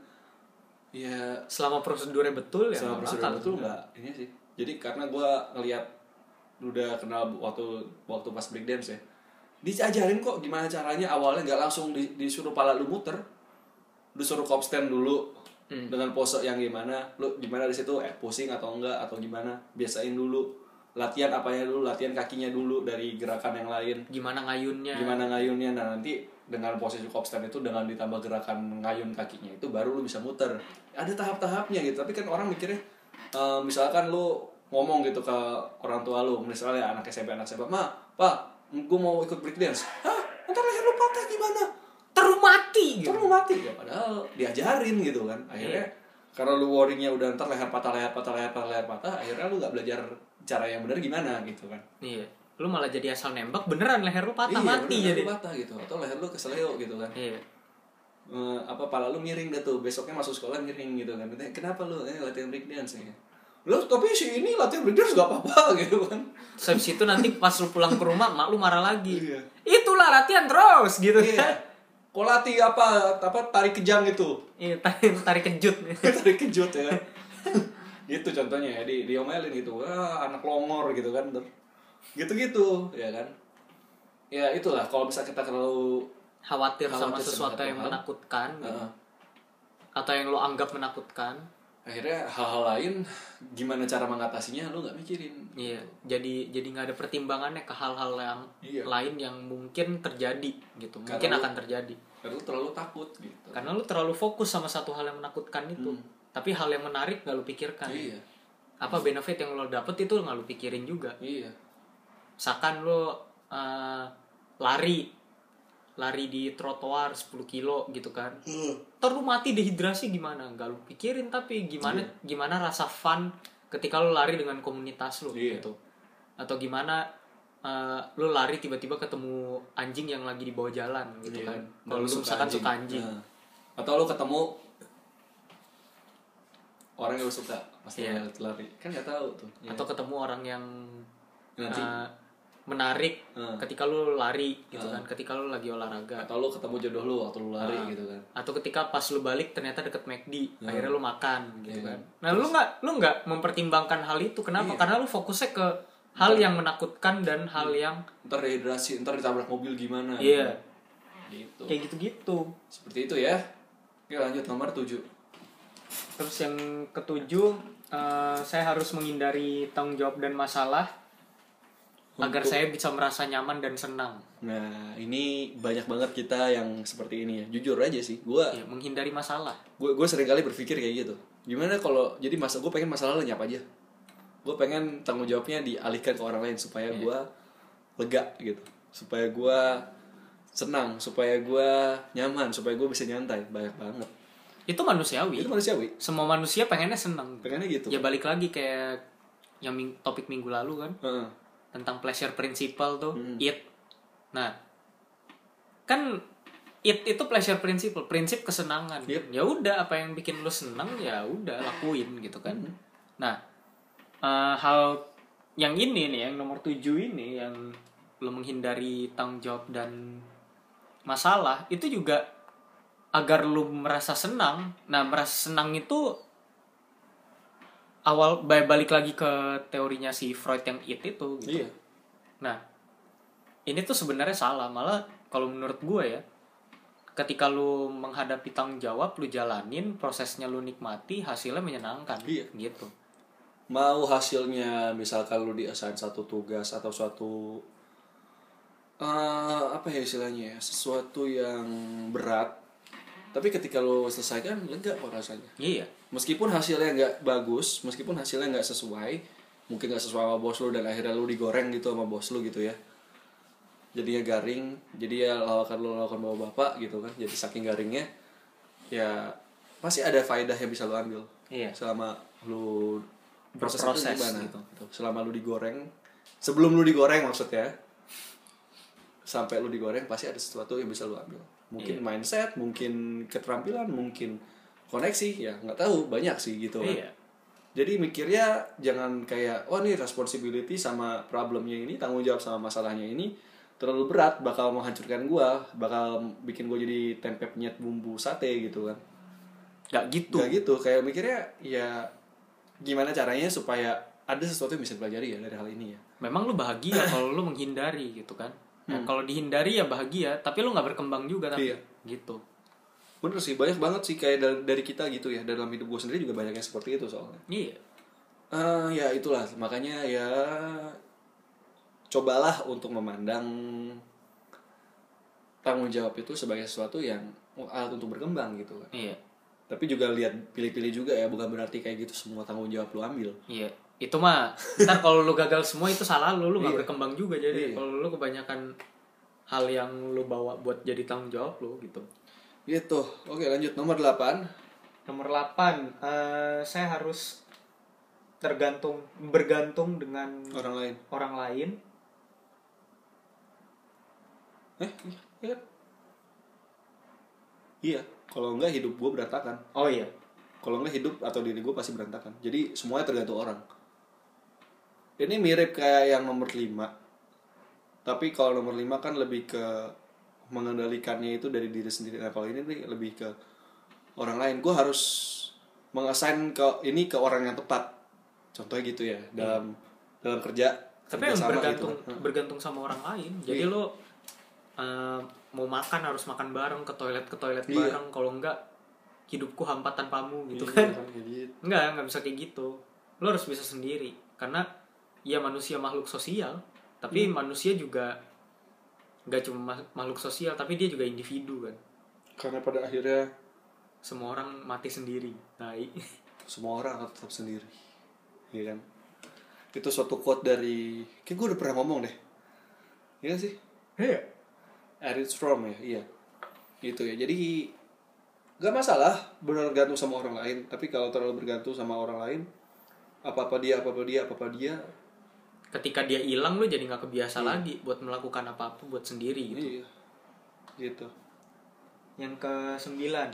Ya Selama prosedurnya betul ya sama prosedur betul nggak ini sih. Jadi karena gue ngelihat udah kenal waktu waktu pas break dance ya. Diajarin kok gimana caranya awalnya nggak langsung di- disuruh pala lu muter. Disuruh cop stand dulu Hmm. dengan pose yang gimana lu gimana di situ? Eh pusing atau enggak? Atau gimana? Biasain dulu. Latihan apanya dulu? Latihan kakinya dulu dari gerakan yang lain. Gimana ngayunnya? gimana ngayunnya? Nah nanti dengan posisi cop stand itu dengan ditambah gerakan ngayun kakinya itu baru lu bisa muter. Ada tahap-tahapnya gitu. Tapi kan orang mikirnya eh, misalkan lu ngomong gitu ke orang tua lu. Misalnya anak SMP anak SMP ma pak gue mau ikut break dance. Hah ntar leher lu patah gimana Terus mati gitu. ntar lu mati ya padahal diajarin gitu kan akhirnya karena lu worrynya udah ntar leher patah leher patah leher patah leher patah akhirnya lu nggak belajar cara yang benar gimana gitu kan Iya. Lu malah jadi asal nembak beneran leher lu patah iya, mati bener, jadi. lu patah gitu atau leher lu keseleo gitu kan Iya. Eh, apa pala lu miring tuh besoknya masuk sekolah miring gitu kan kenapa lu eh, latihan break dance ya lu tapi si ini latihan break dance gak apa-apa gitu kan Terus habis itu nanti pas lu pulang ke rumah mak lu marah lagi. Iya. Itulah latihan terus gitu iya kan. Kok latih apa apa tarik kejang gitu Iya, tarik, tarik kejut. tarik kejut ya kan gitu contohnya ya di diomelin gitu wah anak longor gitu kan Ntar gitu-gitu ya kan ya itulah kalau bisa kita terlalu Khawatir sama Khawatir sama sesuatu yang hal. menakutkan gitu. Heeh. atau yang lo anggap menakutkan. Akhirnya hal-hal lain gimana cara mengatasinya lu nggak mikirin Iya, jadi jadi nggak ada pertimbangannya ke hal-hal yang Iya. lain yang mungkin terjadi gitu. Karena Mungkin lu- akan terjadi. karena lu terlalu takut gitu Karena lu terlalu fokus sama satu hal yang menakutkan itu. Tapi hal yang menarik gak lu pikirkan. Hmm. iya Apa benefit yang lo dapet itu nggak lu pikirin juga. iya Misalkan lo eh, lari lari di trotoar 10 kilo gitu kan. Ntar lu mati dehidrasi gimana? Gak lu pikirin tapi gimana gimana rasa fun ketika lu lari dengan komunitas lu Iya. gitu. Atau gimana eh, lu lari tiba-tiba ketemu anjing yang lagi di bawah jalan gitu Iya. kan. Kalau lu misalkan suka anjing. Nah. atau lu ketemu orang yang lu suka pas lu Iya. lari kan nggak tahu tuh Iya. Atau ketemu orang yang Nanti. Menarik Hmm. ketika lu lari gitu kan. Ketika lu lagi olahraga. atau lu ketemu jodoh lu waktu lu lari Ah. gitu kan. Atau ketika pas lu balik ternyata deket McD akhirnya lu makan gitu kan. Nah lu nggak lu nggak mempertimbangkan hal itu kenapa? Karena lu fokusnya ke hal yang menakutkan dan hal yang ntar dehidrasi ntar ditabrak mobil gimana? Iya. Gitu. Kayak gitu-gitu. Seperti itu ya. Oke lanjut. Nomor 7 terus yang ketujuh eh, saya harus menghindari tanggung jawab dan masalah agar saya bisa merasa nyaman dan senang. Nah ini banyak banget kita yang seperti ini ya. Jujur aja sih Gue ya, menghindari masalah. gue gue sering kali berpikir kayak gitu. Gimana kalau Jadi masa gue pengen masalah lenyap aja. Gue pengen tanggung jawabnya dialihkan ke orang lain Supaya gue lega gitu. Supaya gue senang Supaya gue nyaman Supaya gue bisa nyantai. Banyak banget. Itu manusiawi. Itu manusiawi. Semua manusia pengennya senang. Pengennya gitu. Ya balik lagi kayak yang ming- topik minggu lalu kan. Heeh. Tentang pleasure principle tuh Hmm. it nah kan it itu pleasure principle prinsip kesenangan Yep. ya udah apa yang bikin lu senang ya udah lakuin gitu kan Hmm. nah eh, hal yang ini nih yang nomor tujuh ini yang lu menghindari tanggung jawab dan masalah itu juga agar lu merasa senang nah merasa senang itu awal ba- balik lagi ke teorinya si Freud yang it itu gitu. Iya Nah, ini tuh sebenarnya salah. Malah kalau menurut gue ya, ketika lu menghadapi tanggung jawab lu jalanin prosesnya lu nikmati hasilnya menyenangkan Iya. gitu mau hasilnya misalkan lu diassign satu tugas atau suatu eh, apa ya istilahnya ya sesuatu yang berat tapi ketika lu selesaikan lega kok rasanya iya meskipun hasilnya nggak bagus meskipun hasilnya nggak sesuai mungkin nggak sesuai sama bos lu dan akhirnya lu digoreng gitu sama bos lu gitu ya jadinya garing jadi ya lawakan lu lawakan bawa bapak gitu kan jadi saking garingnya ya pasti ada faedah yang bisa lu ambil Iya. selama lu proses, Berproses itu gimana gitu. gitu. selama lu digoreng sebelum lu digoreng maksudnya sampai lu digoreng pasti ada sesuatu yang bisa lu ambil mungkin mindset mungkin keterampilan mungkin koneksi ya nggak tahu banyak sih gitu kan. iya. Jadi mikirnya jangan kayak wah nih responsibility sama problemnya ini tanggung jawab sama masalahnya ini terlalu berat bakal menghancurkan gua bakal bikin gua jadi tempe penyet bumbu sate gitu kan. Nggak gitu. Gak gitu kayak mikirnya ya gimana caranya supaya ada sesuatu yang bisa dipelajari ya dari hal ini ya. Memang lu bahagia kalau lu menghindari gitu kan Nah, kalau dihindari ya bahagia tapi lu nggak berkembang juga tapi Iya. gitu. Bener sih banyak banget sih kayak dari, dari kita gitu ya dalam hidup gue sendiri juga banyak yang seperti itu soalnya. Iya. Eh, ya itulah makanya ya cobalah untuk memandang tanggung jawab itu sebagai sesuatu yang alat untuk berkembang gitu kan. Iya. Tapi juga lihat pilih-pilih juga ya bukan berarti kayak gitu semua tanggung jawab lu ambil. Iya itu mah ntar kalau lu gagal semua itu salah lu lu nggak Iya. berkembang juga jadi. Iya. kalau lu kebanyakan hal yang lu bawa buat jadi tanggung jawab lu gitu. Gitu. Oke lanjut. Nomor 8 nomor 8 eh, saya harus tergantung bergantung dengan orang lain. orang lain. Eh iya. Iya kalau enggak hidup gue berantakan. Oh iya. Kalau enggak hidup atau diri gue pasti berantakan. Jadi semuanya tergantung orang ini mirip kayak yang nomor 5 tapi kalau nomor 5 kan lebih ke mengendalikannya itu dari diri sendiri nah kalau ini nih lebih ke orang lain gue harus mengassign ke ini ke orang yang tepat contohnya gitu ya dalam dalam kerja tapi yang bergantung gitu. Hmm. bergantung sama orang lain jadi Iya. lo eh, mau makan harus makan bareng ke toilet ke toilet Iya. bareng kalau enggak hidupku hampa tanpamu gitu Iya, kan kayak gitu. enggak nggak bisa kayak gitu lo harus bisa sendiri karena ya manusia makhluk sosial tapi Hmm. manusia juga nggak cuma ma- makhluk sosial tapi dia juga individu kan. Karena pada akhirnya semua orang mati sendiri. Nah i- semua orang akan tetap sendiri. Iya kan? Itu suatu quote dari kayak gue udah pernah ngomong deh. Iya sih? Eric Fromm ya iya. Gitu ya. Jadi gak masalah bergantung sama orang lain. Tapi kalau terlalu bergantung sama orang lain apa apa dia apa apa dia apa apa dia ketika dia hilang lo jadi nggak kebiasa lagi buat melakukan apa apa buat sendiri gitu iya gitu Yang ke sembilan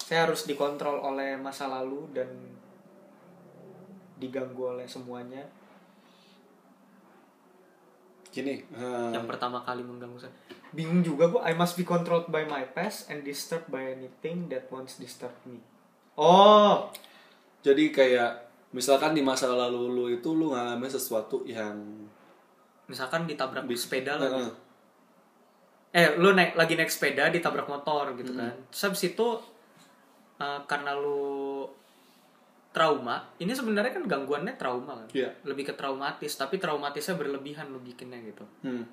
Saya harus dikontrol oleh masa lalu dan diganggu oleh semuanya. gini eh, Yang pertama kali mengganggu saya. Bingung juga gua. I must be controlled by my past and disturbed by anything that once disturbed me. Oh, jadi kayak misalkan di masa lalu lu itu lu ngalamin sesuatu yang misalkan ditabrak Bi- sepeda lah. Heeh. Eh, lu naik lagi naik sepeda ditabrak motor gitu kan. Terus habis itu eh, karena lu trauma, ini sebenarnya kan gangguannya trauma kan. Iya. Lebih ke traumatis, tapi traumatisnya berlebihan lu bikinnya gitu. hmm.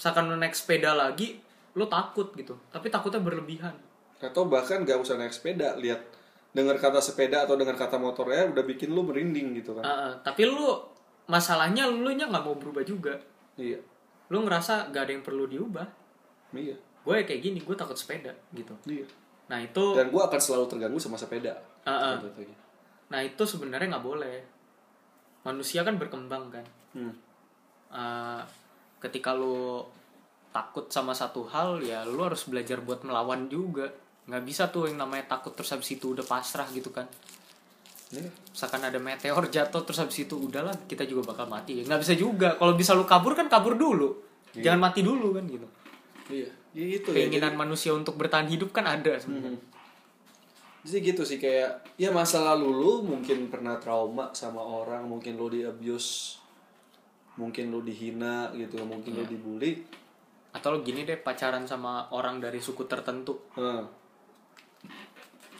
Misalkan lu naik sepeda lagi, lu takut gitu. Tapi takutnya berlebihan. atau bahkan gak usah naik sepeda lihat dengar kata sepeda atau dengar kata motornya udah bikin lu merinding gitu kan Heeh, tapi lu masalahnya lu nya nggak mau berubah juga. iya Lu ngerasa gak ada yang perlu diubah. iya Gue kayak gini, gue takut sepeda gitu. iya Nah itu dan gua akan selalu terganggu sama sepeda. Gitu, gitu. Nah itu sebenarnya nggak boleh. Manusia kan berkembang kan. Hmm. Eh, ketika lu takut sama satu hal ya lu harus belajar buat melawan juga. Nggak bisa tuh yang namanya takut terus habis itu udah pasrah gitu kan. Iya. Misalkan ada meteor jatuh terus habis itu udahlah kita juga bakal mati. Nggak bisa juga. Kalau bisa lu kabur kan kabur dulu. Jangan mati dulu kan gitu. iya iya itu ya Keinginan manusia untuk bertahan hidup kan ada sebenarnya. Hmm. jadi gitu sih kayak ya masa lalu lu mungkin pernah trauma sama orang mungkin lu di abuse mungkin lu dihina gitu mungkin lu Iya. dibully atau lo gini deh pacaran sama orang dari suku tertentu Heeh.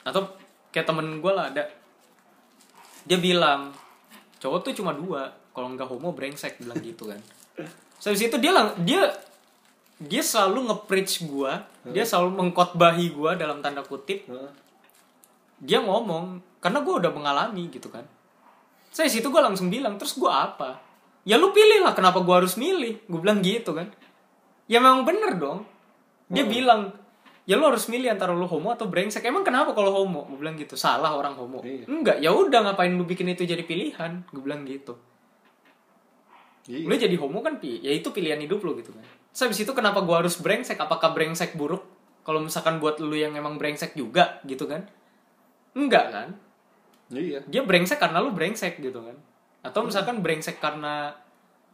Atau kayak temen gue lah ada. Dia bilang cowok tuh cuma dua kalau nggak homo brengsek bilang gitu kan. So habis itu dia lang dia dia selalu nge-preach gue dia selalu mengkotbahi gue dalam tanda kutip. Dia ngomong karena gue udah mengalami gitu kan. Saya situ gue langsung bilang terus gue apa? Ya lu pilih lah kenapa gue harus milih gue bilang gitu kan. Ya memang bener dong. Dia bilang ya lu harus milih antara lu homo atau brengsek. Emang kenapa kalau homo? Gue bilang gitu. Salah orang homo. Iya. enggak ya udah ngapain lu bikin itu jadi pilihan? Gue bilang gitu. Iya. lu jadi homo kan pi ya itu pilihan hidup lu gitu kan. Terus habis itu kenapa gua harus brengsek? Apakah brengsek buruk? Kalau misalkan buat lu yang emang brengsek juga gitu kan? Enggak kan? Iya. dia brengsek karena lu brengsek gitu kan. Atau misalkan brengsek karena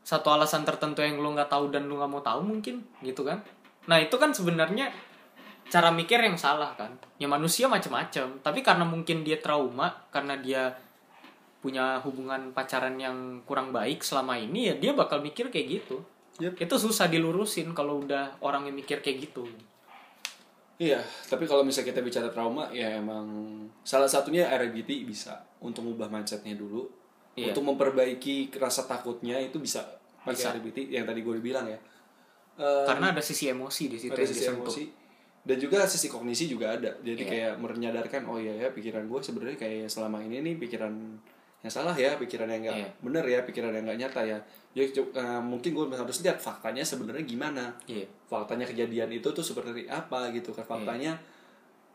satu alasan tertentu yang lu nggak tahu dan lu nggak mau tahu mungkin gitu kan? Nah itu kan sebenarnya cara mikir yang salah kan ya manusia macam-macam tapi karena mungkin dia trauma karena dia punya hubungan pacaran yang kurang baik selama ini ya dia bakal mikir kayak gitu Yep. itu susah dilurusin kalau udah orang yang mikir kayak gitu Iya, tapi kalau misalnya kita bicara trauma, ya emang salah satunya RBT bisa untuk mengubah mindsetnya dulu, Iya. untuk memperbaiki rasa takutnya itu bisa pakai. RBT yang tadi gue bilang ya. Eh, karena ada sisi emosi di situ ada sisi disentuh. emosi dan juga sisi kognisi juga ada. Jadi Iya. kayak menyadarkan oh iya ya pikiran gue sebenarnya kayak selama ini nih pikiran yang salah ya, pikiran yang nggak Iya. bener ya, pikiran yang nggak nyata ya. Jadi cu- eh, mungkin gue harus lihat faktanya sebenarnya gimana iya faktanya kejadian itu tuh seperti apa gitu Iya. kan faktanya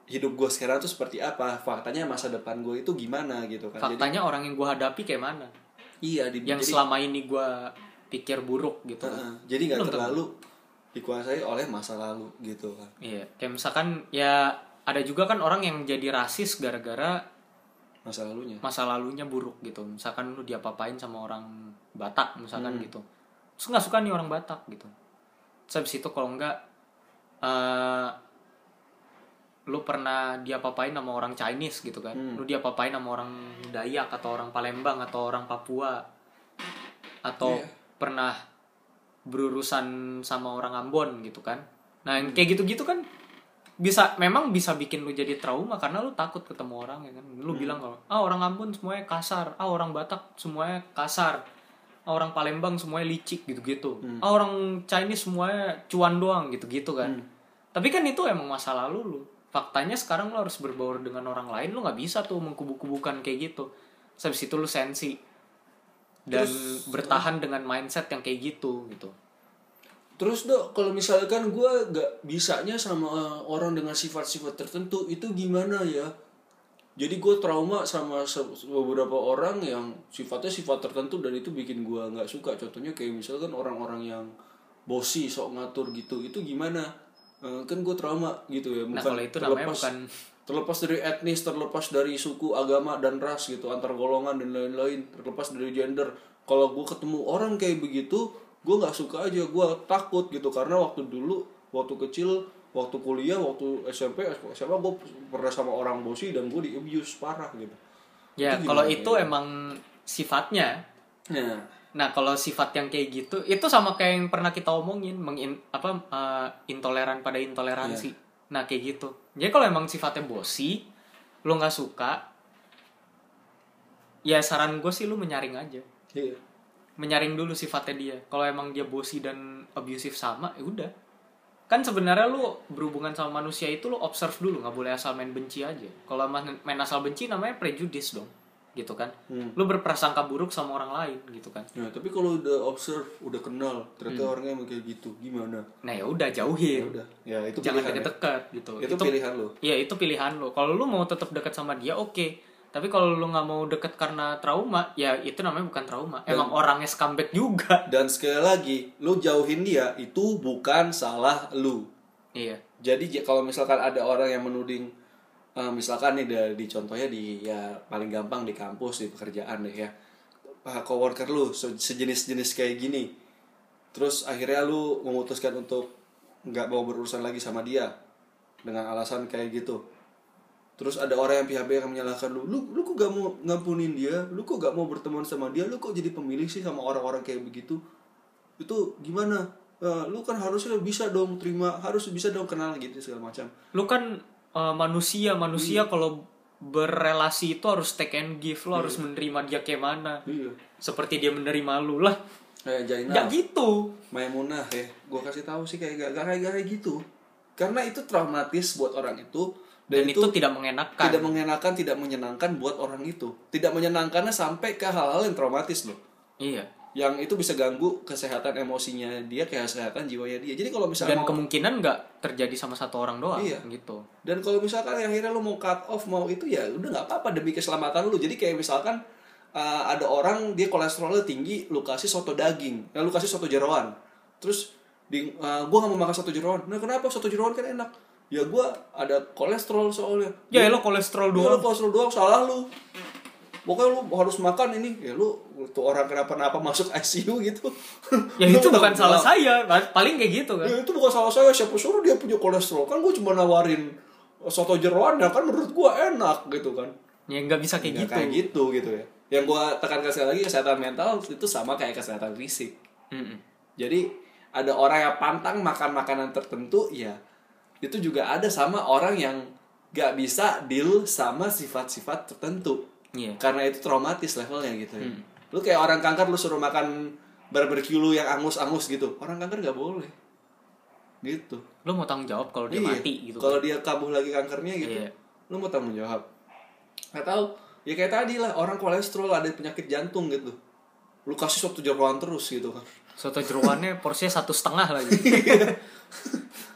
hidup gue sekarang tuh seperti apa faktanya masa depan gue itu gimana gitu kan faktanya orang yang gua hadapi kayak mana jadi iya di, yang jadi, selama ini gua pikir buruk gitu Heeh, jadi nggak tentu. Dikuasai oleh masa lalu gitu kan iya kayak misalkan ya ada juga kan orang yang jadi rasis gara-gara masa lalunya masa lalunya buruk gitu misalkan lu diapa-apain sama orang Batak misalkan Hmm. gitu terus nggak suka nih orang Batak gitu terus habis itu kalau enggak eh lu pernah diapa-apain sama orang Chinese gitu kan Hmm. lu diapa-apain sama orang Dayak atau orang Palembang atau orang Papua atau Iya. pernah berurusan sama orang Ambon gitu kan nah Hmm. yang kayak gitu-gitu kan bisa memang bisa bikin lu jadi trauma karena lu takut ketemu orang ya kan lu Hmm. bilang kalau ah orang Ambon semuanya kasar ah orang Batak semuanya kasar ah orang Palembang semuanya licik gitu-gitu Hmm. ah orang Chinese semuanya cuan doang gitu-gitu kan Hmm. tapi kan itu emang masa lalu lu faktanya sekarang lu harus berbaur dengan orang lain lu nggak bisa tuh mengkubu-kubukan kayak gitu Terus habis itu lu sensi dan bertahan dengan mindset yang kayak gitu gitu. Terus dok kalau misalkan gue gak bisanya sama orang dengan sifat-sifat tertentu itu gimana ya? Jadi gue trauma sama beberapa orang yang sifatnya sifat tertentu dan itu bikin gue nggak suka. Contohnya kayak misalkan orang-orang yang bosi sok ngatur gitu itu gimana? Eh, kan gue trauma gitu ya nah kalau itu namanya terlepas- bukan terlepas dari etnis terlepas dari suku agama dan ras gitu antar golongan dan lain-lain terlepas dari gender kalau gue ketemu orang kayak begitu gue nggak suka aja gue takut gitu karena waktu dulu waktu kecil waktu kuliah waktu SMP SMA gue pernah sama orang bosi dan gue di abuse parah gitu ya Itu kalau itu ya? emang sifatnya nah Nah, kalau sifat yang kayak gitu, itu sama kayak yang pernah kita omongin, mengin, apa eh, intoleran pada intoleransi. Nah, kayak gitu. Jadi kalau emang sifatnya bosi, lu nggak suka, ya saran gue sih lu menyaring aja. iya Menyaring dulu sifatnya dia. Kalau emang dia bosi dan abusive sama, ya udah. Kan sebenarnya lu berhubungan sama manusia itu lu observe dulu, nggak boleh asal main benci aja. Kalau main main asal benci namanya prejudice dong, gitu kan. Hmm. Lu berprasangka buruk sama orang lain, gitu kan. nah tapi kalau udah observe udah kenal ternyata Hmm. orangnya kayak gitu gimana Nah ya udah ya jauhin. udah ya itu Jangan ya. deket-deket gitu. itu, pilihan lo Iya itu pilihan lo. Kalau lu mau tetap dekat sama dia oke. Tapi kalau lu nggak mau deket karena trauma, ya itu namanya bukan trauma. Emang orangnya scumbag juga. dan sekali lagi lu jauhin dia itu bukan salah lu Iya. Jadi kalau misalkan ada orang yang menuding eh, misalkan nih di contohnya di ya paling gampang di kampus di pekerjaan deh ya. Ah, coworker lu se- sejenis-jenis kayak gini. Terus akhirnya lu memutuskan untuk nggak mau berurusan lagi sama dia dengan alasan kayak gitu. Terus ada orang yang pihak-pihak yang menyalahkan lu, lu lu kok gak mau ngampunin dia, lu kok gak mau berteman sama dia, lu kok jadi pemilih sih sama orang-orang kayak begitu. Itu gimana? "Eh, lu kan harusnya bisa dong terima harus bisa dong kenal gitu segala macam lu kan uh, manusia manusia Iya. kalau berrelasi itu harus take and give lu harus menerima dia kayak mana. Iya. Seperti dia menerima lu lah. Kayak Jainal. Nggak gitu. Maimunah ya gue kasih tahu sih kayak gak, gak kayak kayak gitu. Karena itu traumatis buat orang itu. Dan, itu, tidak mengenakan tidak mengenakan tidak menyenangkan buat orang itu. Tidak menyenangkannya sampai ke hal-hal yang traumatis loh. Iya yang itu bisa ganggu kesehatan emosinya dia kesehatan jiwanya dia. Jadi kalau misalnya dan mau- kemungkinan nggak terjadi sama satu orang doang Iya. gitu. Dan kalau misalkan akhirnya lu mau cut off mau itu ya udah nggak apa-apa demi keselamatan lu. Jadi kayak misalkan uh, ada orang dia kolesterolnya tinggi lu kasih soto daging. Nah lu kasih soto jeroan terus di uh, gua nggak mau makan soto jeroan nah kenapa soto jeroan kan enak? Ya gua ada kolesterol soalnya. Ya lo kolesterol Lu doang. kolesterol doang salah lu pokoknya lu harus makan ini. Ya lu tuh orang kenapa-napa masuk ICU gitu. Ya itu bukan salah saya paling kayak gitu kan. Ya itu bukan salah saya, siapa suruh dia punya kolesterol? Kan gue cuma nawarin soto jeroan ya kan menurut gue enak gitu kan. Ya nggak bisa kayak Nggak gitu. kayak gitu gitu ya. Yang gue tekankan sekali lagi kesehatan mental itu sama kayak kesehatan fisik. Mm-mm. Jadi ada orang yang pantang makan makanan tertentu ya Itu juga ada sama orang yang gak bisa deal sama sifat-sifat tertentu Iya. Karena itu traumatis levelnya gitu ya Lu kayak orang kanker lu suruh makan barbecue lu yang angus-angus gitu Orang kanker gak boleh Gitu lo mau tanggung jawab kalau dia Iya. mati gitu Kalau dia kambuh lagi kankernya gitu, Iya. lu mau tanggung jawab. Gak tahu. Ya kayak tadi lah, orang kolesterol ada penyakit jantung gitu. Lu kasih suatu jeroan terus gitu kan. soto jeruannya porsinya satu setengah lagi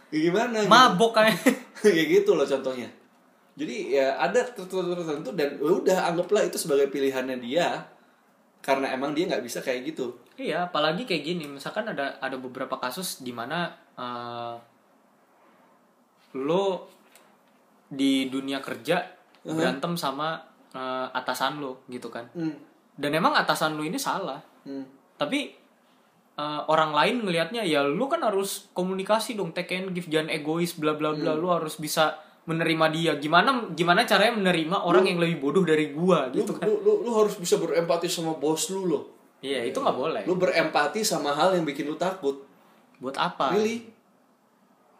Ya gimana? gitu. mabok kayak ya gitu loh contohnya. Jadi ya ada tertentu dan ya udah anggaplah itu sebagai pilihannya dia. Karena emang dia nggak bisa kayak gitu. iya apalagi kayak gini misalkan ada ada beberapa kasus di mana eh, lo di dunia kerja berantem sama eh, atasan lo gitu kan Hmm. dan emang atasan lo ini salah Hmm. tapi eh, orang lain ngelihatnya ya lu kan harus komunikasi dong take and give jangan egois bla bla bla lu harus bisa menerima dia gimana gimana caranya menerima orang yang lebih bodoh dari gua Lu, gitu kan lu, lu, lu harus bisa berempati sama bos lu loh. iya itu nggak boleh Lu berempati sama hal yang bikin lu takut. buat apa Really?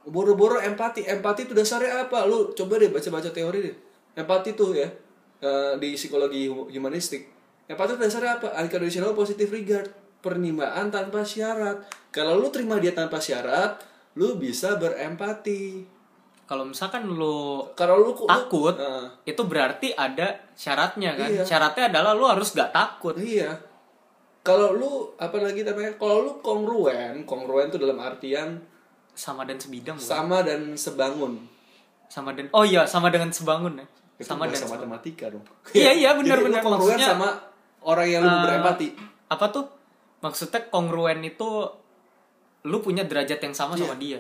Boro-boro empati. Empati itu dasarnya apa? Lu coba deh baca-baca teori deh. Empati tuh ya eh, di psikologi hu- humanistik. Empati itu dasarnya apa? Unconditional positive regard. Penerimaan tanpa syarat. Kalau lu terima dia tanpa syarat, lu bisa berempati. Kalau misalkan lu Kalau lu lu- takut Nah, itu berarti ada syaratnya kan Iya. syaratnya adalah lu harus gak takut iya. Kalau lu apa lagi namanya? Kalau lu kongruen, kongruen itu dalam artian sama dan sebidang sama dan sebangun. sama dan oh iya sama dengan sebangun ya Itu sama dan sebangun. matematika dong. Iya, iya, benar, lu benar. kongruen Maksudnya, sama orang yang lu Eh, berempati. apa tuh maksudnya kongruen itu lu punya derajat yang sama sama dia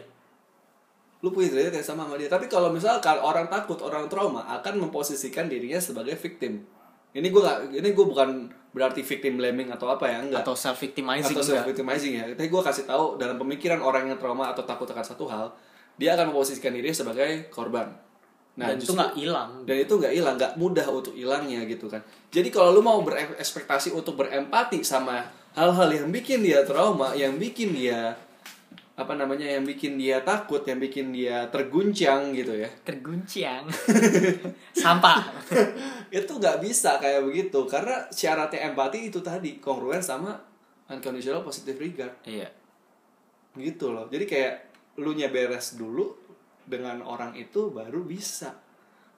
Lu punya derajat yang sama sama dia. Tapi kalau misalkan orang takut, orang trauma akan memposisikan dirinya sebagai victim. Ini gue gak, ini gue bukan berarti victim blaming atau apa ya, enggak. atau self victimizing atau self victimizing ya. Tapi gue kasih tahu dalam pemikiran orang yang trauma atau takut akan satu hal, dia akan memposisikan dirinya sebagai korban. Nah, dan itu nggak hilang dan itu nggak hilang nggak mudah untuk hilangnya gitu kan jadi kalau lu mau berekspektasi untuk berempati sama hal-hal yang bikin dia trauma yang bikin dia apa namanya yang bikin dia takut yang bikin dia terguncang gitu ya. Terguncang. Sampah. Itu nggak bisa kayak begitu karena syaratnya empati itu tadi kongruen sama unconditional positive regard. Iya. Gitu loh. Jadi kayak lu nya beres dulu dengan orang itu baru bisa.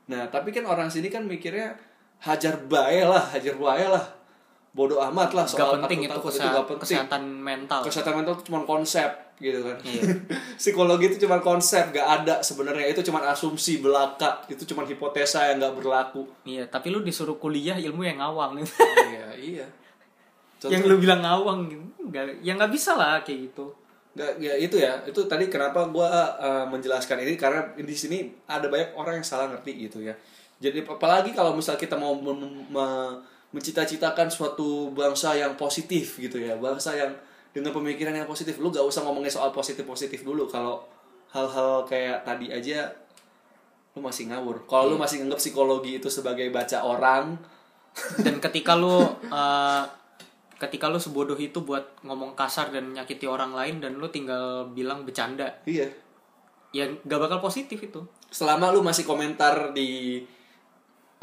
Nah tapi kan orang sini kan mikirnya hajar bae lah hajar bae lah bodoh amat lah gak soal penting itu kesehatan, nggak penting. kesehatan mental. Kesehatan mental itu cuma konsep gitu kan. Iya. psikologi itu cuma konsep gak ada sebenarnya. Itu cuma asumsi belaka. Itu cuma hipotesa yang nggak berlaku. Iya tapi lu disuruh kuliah ilmu yang ngawang. Iya iya. Yang lu bilang ngawang gitu nggak ya nggak bisa lah kayak gitu. Nggak, ya itu ya. Itu tadi kenapa gua uh, menjelaskan ini karena di sini ada banyak orang yang salah ngerti gitu ya. Jadi apalagi kalau misal kita mau mem- mencita-citakan suatu bangsa yang positif gitu ya bangsa yang dengan pemikiran yang positif. Lu gak usah ngomongin soal positif positif dulu. Kalau hal-hal kayak tadi aja lu masih ngawur. Kalau lu masih nganggap psikologi itu sebagai baca orang dan ketika lu uh, ketika lu sebodoh itu buat ngomong kasar dan menyakiti orang lain dan lu tinggal bilang bercanda. Iya. Ya gak bakal positif itu. Selama lu masih komentar di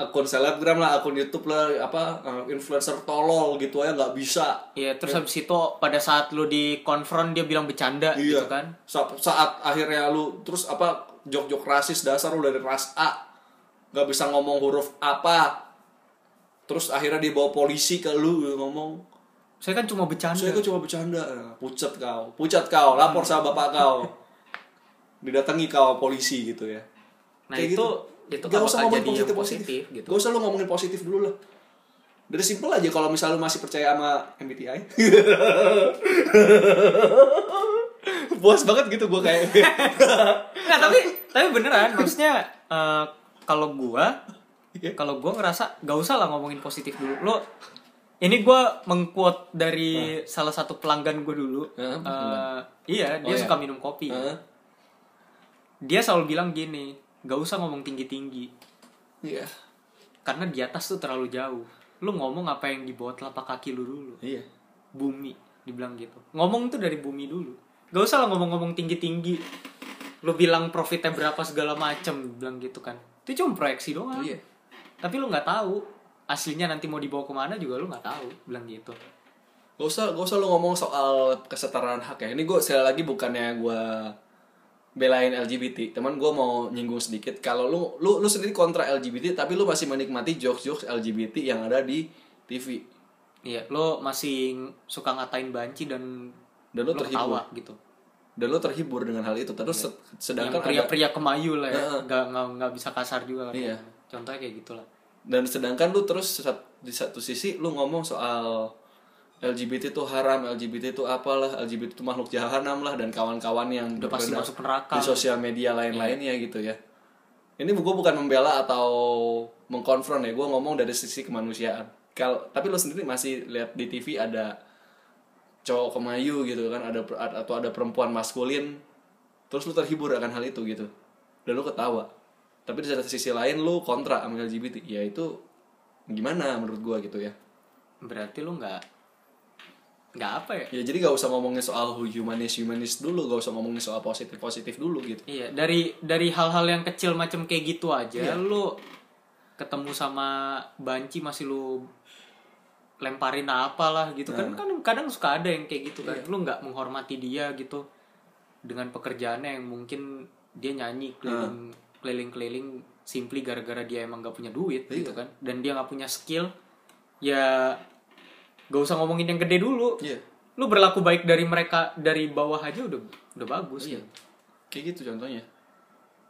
akun selebgram lah akun YouTube lah apa eh, influencer tolol gitu aja nggak bisa. Ya terus habis itu pada saat lu di konfront dia bilang bercanda gitu kan. Sa- saat akhirnya lu terus apa jok-jok rasis dasar lu dari ras A nggak bisa ngomong huruf apa. Terus akhirnya dibawa polisi ke lu ngomong. Saya kan cuma bercanda. Saya kan cuma bercanda. Nah, pucat kau pucat kau lapor sama bapak kau. Didatangi kau polisi gitu ya. Nah Kayak itu gitu. Itu Gak usah ngomongin yang positif positif gitu Gak usah lu ngomongin positif dulu lah. Dari simpel aja kalau misalnya lu masih percaya sama MBTI. Puas banget gitu gue kayak. Nggak, tapi tapi beneran maksudnya eh, kalau gua Iya. kalau gua ngerasa gak usah lah ngomongin positif dulu lo ini gua mengquote dari salah satu pelanggan gue dulu Eh, iya Oh, dia iya. suka minum kopi Hah? dia selalu bilang gini gak usah ngomong tinggi tinggi Iya. karena di atas tuh terlalu jauh. Lu ngomong apa yang di bawah telapak kaki lu dulu. Iya. bumi dibilang gitu. Ngomong tuh dari bumi dulu. Gak usah lah ngomong-ngomong tinggi-tinggi. Lu bilang profitnya berapa segala macem bilang gitu kan. Itu cuma proyeksi doang. Iya. tapi lu nggak tahu. Aslinya nanti mau dibawa ke mana juga lu nggak tahu bilang gitu. Gak usah, gak usah lu ngomong soal kesetaraan hak ya. Ini gue sekali lagi bukannya gue belain LGBT. Teman gue mau nyinggung sedikit. Kalau lu, lu, lu sendiri kontra LGBT, tapi lu masih menikmati jokes-jokes LGBT yang ada di TV. iya lu masih suka ngatain banci dan Dan lu lu terhibur. ketawa gitu Dan lu terhibur dengan hal itu. Terus se- sedangkan pria-pria kemayu lah ya nggak nggak nggak bisa kasar juga kan Iya. contohnya kayak gitulah dan sedangkan lu terus di satu sisi lu ngomong soal LGBT itu haram, LGBT itu apalah, LGBT itu makhluk jahanam lah dan kawan-kawan yang Udah pasti masuk neraka. di sosial media lain-lainnya gitu ya. Ini gue bukan membela atau mengkonfront ya, gue ngomong dari sisi kemanusiaan. Kal tapi lu sendiri masih lihat di TV ada cowok kemayu gitu kan, ada atau ada perempuan maskulin, terus lu terhibur akan hal itu gitu, dan lu ketawa. Tapi di sisi lain lu kontra sama LGBT, ya itu gimana menurut gue gitu ya. berarti lu nggak nggak apa ya? Ya jadi gak usah ngomongin soal humanis humanis dulu, gak usah ngomongin soal positif positif dulu gitu. Iya, dari dari hal-hal yang kecil macam kayak gitu Iya. aja, lu ketemu sama banci masih lu lemparin apalah gitu. Kan kan kadang suka ada yang kayak gitu kan. Lu nggak menghormati dia gitu dengan pekerjaannya yang mungkin dia nyanyi keliling keliling keliling simply gara-gara dia emang nggak punya duit gitu kan. Dan dia nggak punya skill ya gak usah ngomongin yang gede dulu Iya. lu berlaku baik dari mereka dari bawah aja udah udah bagus Iya. gitu. Kayak gitu contohnya.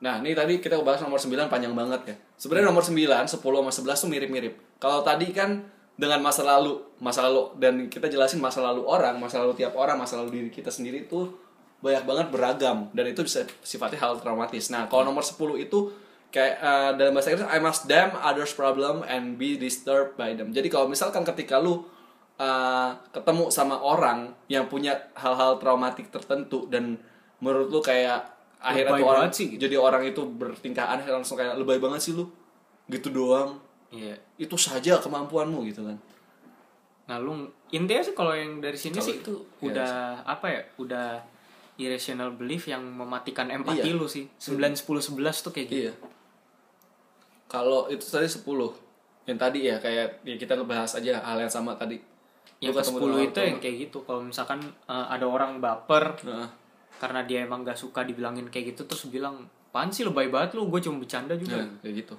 Nah, ini tadi kita bahas nomor 9 panjang banget ya. Sebenarnya nomor 9, 10 sama 11 tuh mirip-mirip. Kalau tadi kan dengan masa lalu, masa lalu dan kita jelasin masa lalu orang, masa lalu tiap orang, masa lalu diri kita sendiri tuh banyak banget beragam dan itu bisa sifatnya hal traumatis. Nah, kalau nomor 10 itu kayak eh, dalam bahasa Inggris I must damn others problem and be disturbed by them. Jadi kalau misalkan ketika lu uh, ketemu sama orang yang punya hal-hal traumatik tertentu dan menurut lu kayak akhirnya Lebay tuh orang sih gitu. jadi orang itu bertingkah aneh langsung kayak lebay banget sih lu gitu doang Iya. itu saja kemampuanmu gitu kan Nah, lu intinya sih kalau yang dari sini Kalau sih itu, itu udah apa ya? Udah irrational belief yang mematikan empati Iya. lu sih. 9 10 11 tuh kayak gitu. iya kalau itu tadi 10 yang tadi ya kayak ya kita ngebahas aja hal yang sama tadi Yang ke ketemu 10 dengan itu yang kayak gitu. Kalau misalkan eh, ada orang baper. Heeh. karena dia emang gak suka dibilangin kayak gitu terus bilang, "Apaan sih lebay banget lu? Gue cuma bercanda juga." Nah, kayak gitu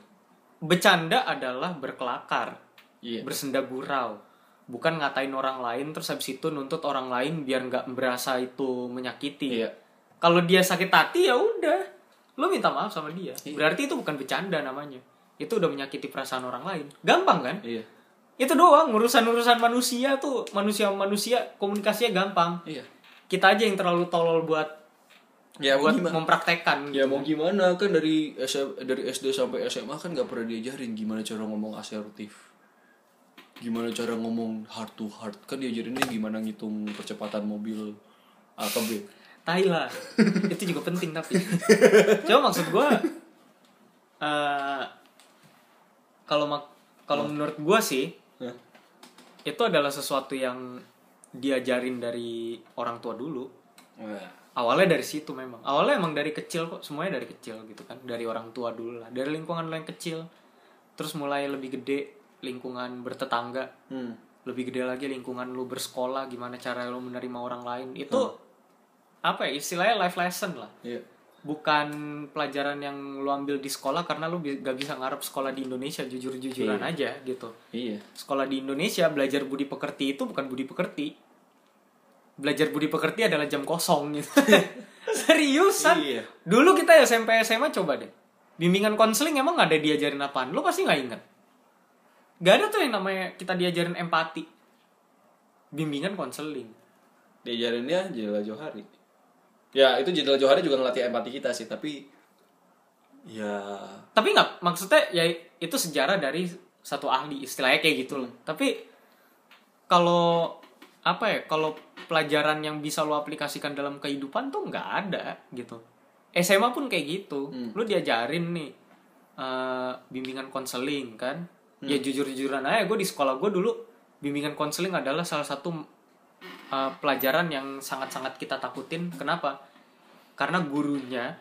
Bercanda adalah berkelakar, iya bersenda gurau. Bukan ngatain orang lain terus habis itu nuntut orang lain biar nggak berasa itu menyakiti. iya kalau dia sakit hati ya udah lo minta maaf sama dia Iya. berarti itu bukan bercanda namanya itu udah menyakiti perasaan orang lain gampang kan iya itu doang urusan urusan manusia tuh manusia manusia komunikasinya gampang iya kita aja yang terlalu tolol buat ya buat gimana mempraktekkan Ya mau gimana kan dari SM, dari SD sampai SMA kan gak pernah diajarin gimana cara ngomong asertif. Gimana cara ngomong heart to heart. Kan diajarinnya gimana ngitung percepatan mobil A ke B. tai lah itu juga penting tapi coba maksud gue eh kalau mak- kalau menurut gue sih? Itu adalah sesuatu yang diajarin dari orang tua dulu. Wah. awalnya dari situ memang. Awalnya emang dari kecil kok semuanya dari kecil gitu kan. Dari orang tua dulu lah. Dari lingkungan yang kecil. Terus mulai lebih gede lingkungan bertetangga. Hmm. lebih gede lagi lingkungan lu bersekolah gimana cara lu menerima orang lain. Itu apa ya istilahnya life lesson lah. Iya. Bukan pelajaran yang lu ambil di sekolah karena lu gak bisa ngarep sekolah di Indonesia jujur-jujuran aja gitu. Iya. sekolah di Indonesia belajar budi pekerti itu bukan budi pekerti. Belajar budi pekerti adalah jam kosong gitu. Seriusan? Iya. dulu kita SMP SMA coba deh. Bimbingan konseling emang nggak ada diajarin apaan? Lu pasti nggak inget Gak ada tuh yang namanya kita diajarin empati. Bimbingan konseling. Diajarinnya Jenderal Johari. Ya, itu Jenderal Johari juga ngelatih empati kita sih, tapi ya tapi nggak maksudnya ya itu sejarah dari satu ahli istilahnya kayak gitu loh. Tapi kalau apa ya kalau pelajaran yang bisa lo aplikasikan dalam kehidupan tuh nggak ada gitu. SMA pun kayak gitu. Lo diajarin nih eh, bimbingan konseling kan. Ya jujur jujuran aja gue di sekolah gue dulu bimbingan konseling adalah salah satu eh, pelajaran yang sangat sangat kita takutin. Kenapa? Karena gurunya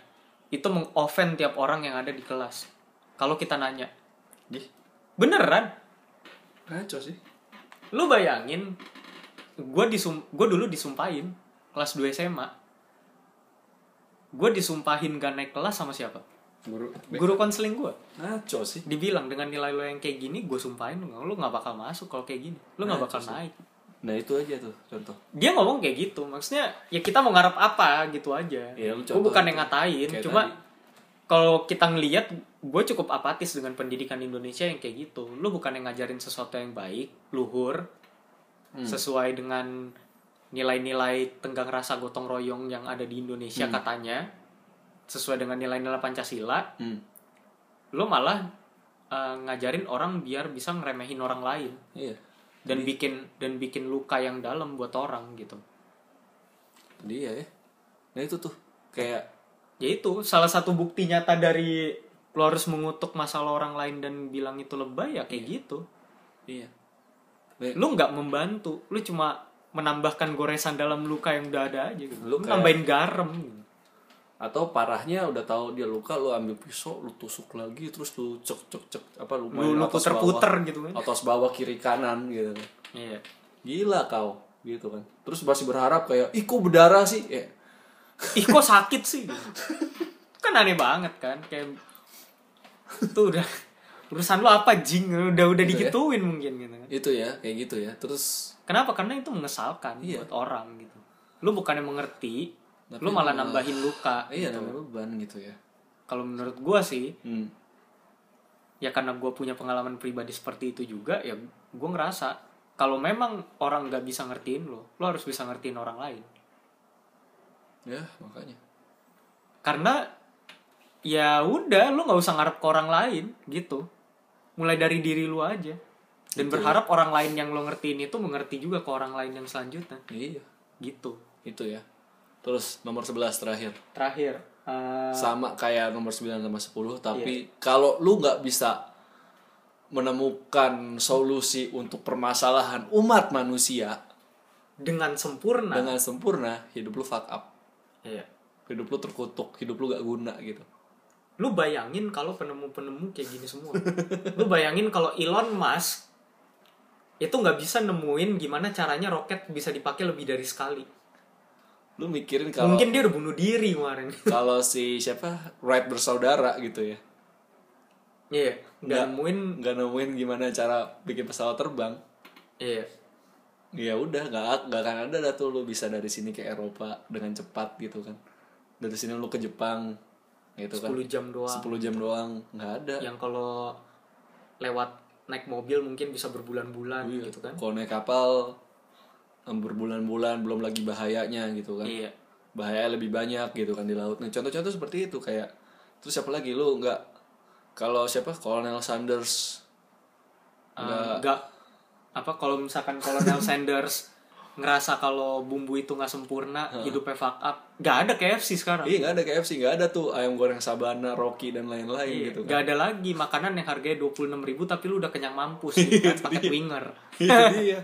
itu mengoffend tiap orang yang ada di kelas. Kalau kita nanya Ih, beneran? Ngaco sih. lu bayangin gue disum gue dulu disumpahin kelas 2 SMA gue disumpahin gak naik kelas sama siapa? Guru. guru konseling gue Ngaco sih. dibilang dengan nilai lo yang kayak gini gue sumpahin lu nggak bakal masuk kalau kayak gini. Nggak Nah, bakal sih. naik Nah, itu aja tuh contoh. dia ngomong kayak gitu maksudnya ya kita mau ngarep apa gitu aja Iya, lu gue bukan yang ngatain Kayak cuma kalau kita ngelihat gue cukup apatis dengan pendidikan Indonesia yang kayak gitu lu bukan yang ngajarin sesuatu yang baik luhur Hmm. sesuai dengan nilai-nilai tenggang rasa gotong royong yang ada di Indonesia Hmm. katanya sesuai dengan nilai-nilai Pancasila Hmm. lu malah eh, ngajarin orang biar bisa ngeremehin orang lain Iya. Dan bikin dan bikin luka yang dalam buat orang gitu Dia ya. Nah, itu tuh kayak ya itu salah satu bukti nyata dari lo harus mengutuk masalah orang lain dan bilang itu lebay ya kayak gitu iya. Lu nggak membantu lu cuma menambahkan goresan dalam luka yang udah ada aja gitu. Lu lu kayak- nambahin garam gitu. Atau parahnya udah tahu dia luka lu ambil pisau lu tusuk lagi terus lu cek cek cek apa lu lu lu atas puter-puter bawah, gitu kan? Atas bawah kiri kanan gitu iya. Gila kau gitu kan. Terus masih berharap kayak ih kok berdarah sih? Ya. Ih kok sakit sih? Gitu. kan aneh banget kan kayak tuh udah urusan lu apa jing? Udah udah Gitu ya. digituin mungkin gitu kan. Itu ya kayak gitu ya. Terus kenapa? Karena itu mengesalkan Iya. buat orang gitu. Lu bukannya mengerti Tapi lu malah nambahin luka iya gitu. beban gitu ya. Kalau menurut gua sih hmm. ya karena gue punya pengalaman pribadi seperti itu juga ya gue ngerasa kalau memang orang nggak bisa ngertiin lo lo harus bisa ngertiin orang lain. Ya makanya. Karena ya udah lo nggak usah ngarep ke orang lain gitu. Mulai dari diri lu aja. Dan Gitu. berharap orang lain yang lo ngertiin itu mengerti juga ke orang lain yang selanjutnya. Iya. Gitu. Itu ya terus nomor 11 terakhir. Terakhir eh, sama kayak nomor 9 sama 10 tapi Iya. kalau lu nggak bisa menemukan solusi untuk permasalahan umat manusia dengan sempurna. dengan sempurna hidup lu fuck up. Iya. hidup lu terkutuk hidup lu gak guna gitu. Lu bayangin kalau penemu-penemu kayak gini semua. Lu bayangin kalau Elon Musk itu nggak bisa nemuin gimana caranya roket bisa dipakai lebih dari sekali lu mikirin kalau mungkin dia udah bunuh diri kemarin. kalau si siapa? Wright bersaudara gitu ya? Iya nggak Nggak. nemuin. nggak nemuin gimana cara bikin pesawat terbang. Iya. Ya udah nggak nggak akan ada dah tuh lu bisa dari sini ke Eropa dengan cepat gitu kan. Dari sini lu ke Jepang gitu kan. 10 jam doang. 10 jam doang nggak ada. Yang kalau lewat naik mobil mungkin bisa berbulan-bulan Iya. gitu kan. kalau naik kapal berbulan-bulan belum lagi bahayanya gitu kan. Iya. Bahaya lebih banyak gitu kan di laut. Nah contoh-contoh seperti itu kayak terus siapa lagi? Lu nggak kalau siapa? Colonel Sanders. Nggak. Apa kalau misalkan Colonel Sanders ngerasa kalau bumbu itu nggak sempurna hidupnya fuck up nggak ada KFC sekarang. Iya nggak ada KFC nggak ada tuh ayam goreng Sabana Rocky dan lain-lain Iya, gitu kan. ada lagi makanan yang harganya dua puluh ribu tapi lu udah kenyang mampus gitu kan pakai winger. itu dia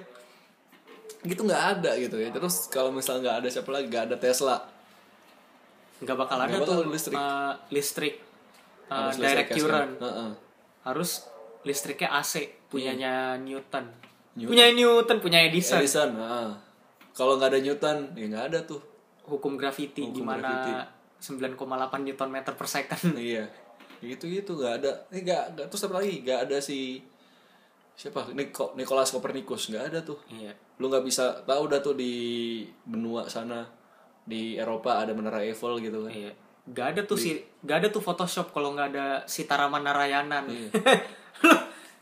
gitu nggak ada gitu ya terus kalau misal nggak ada siapa lagi nggak ada Tesla nggak bakal ada bakal tuh listrik. eh, listrik eh, Harus direct listrik current sekarang. Heeh. harus listriknya AC punyanya Newton. Newton. punya Newton punya Edison Edison heeh. kalau nggak ada Newton ya nggak ada tuh hukum gravity Hukum gimana 9,8 Newton meter per second iya gitu gitu nggak ada eh nggak nggak terus apa lagi nggak ada si siapa? Niko Nicholas Copernicus. Nggak ada tuh. Iya. Lu nggak bisa tahu dah tuh di benua sana di Eropa ada menara Eiffel gitu kan. Iya. Gak ada tuh si gak ada tuh Photoshop kalau nggak ada si Taraman Narayanan Iya.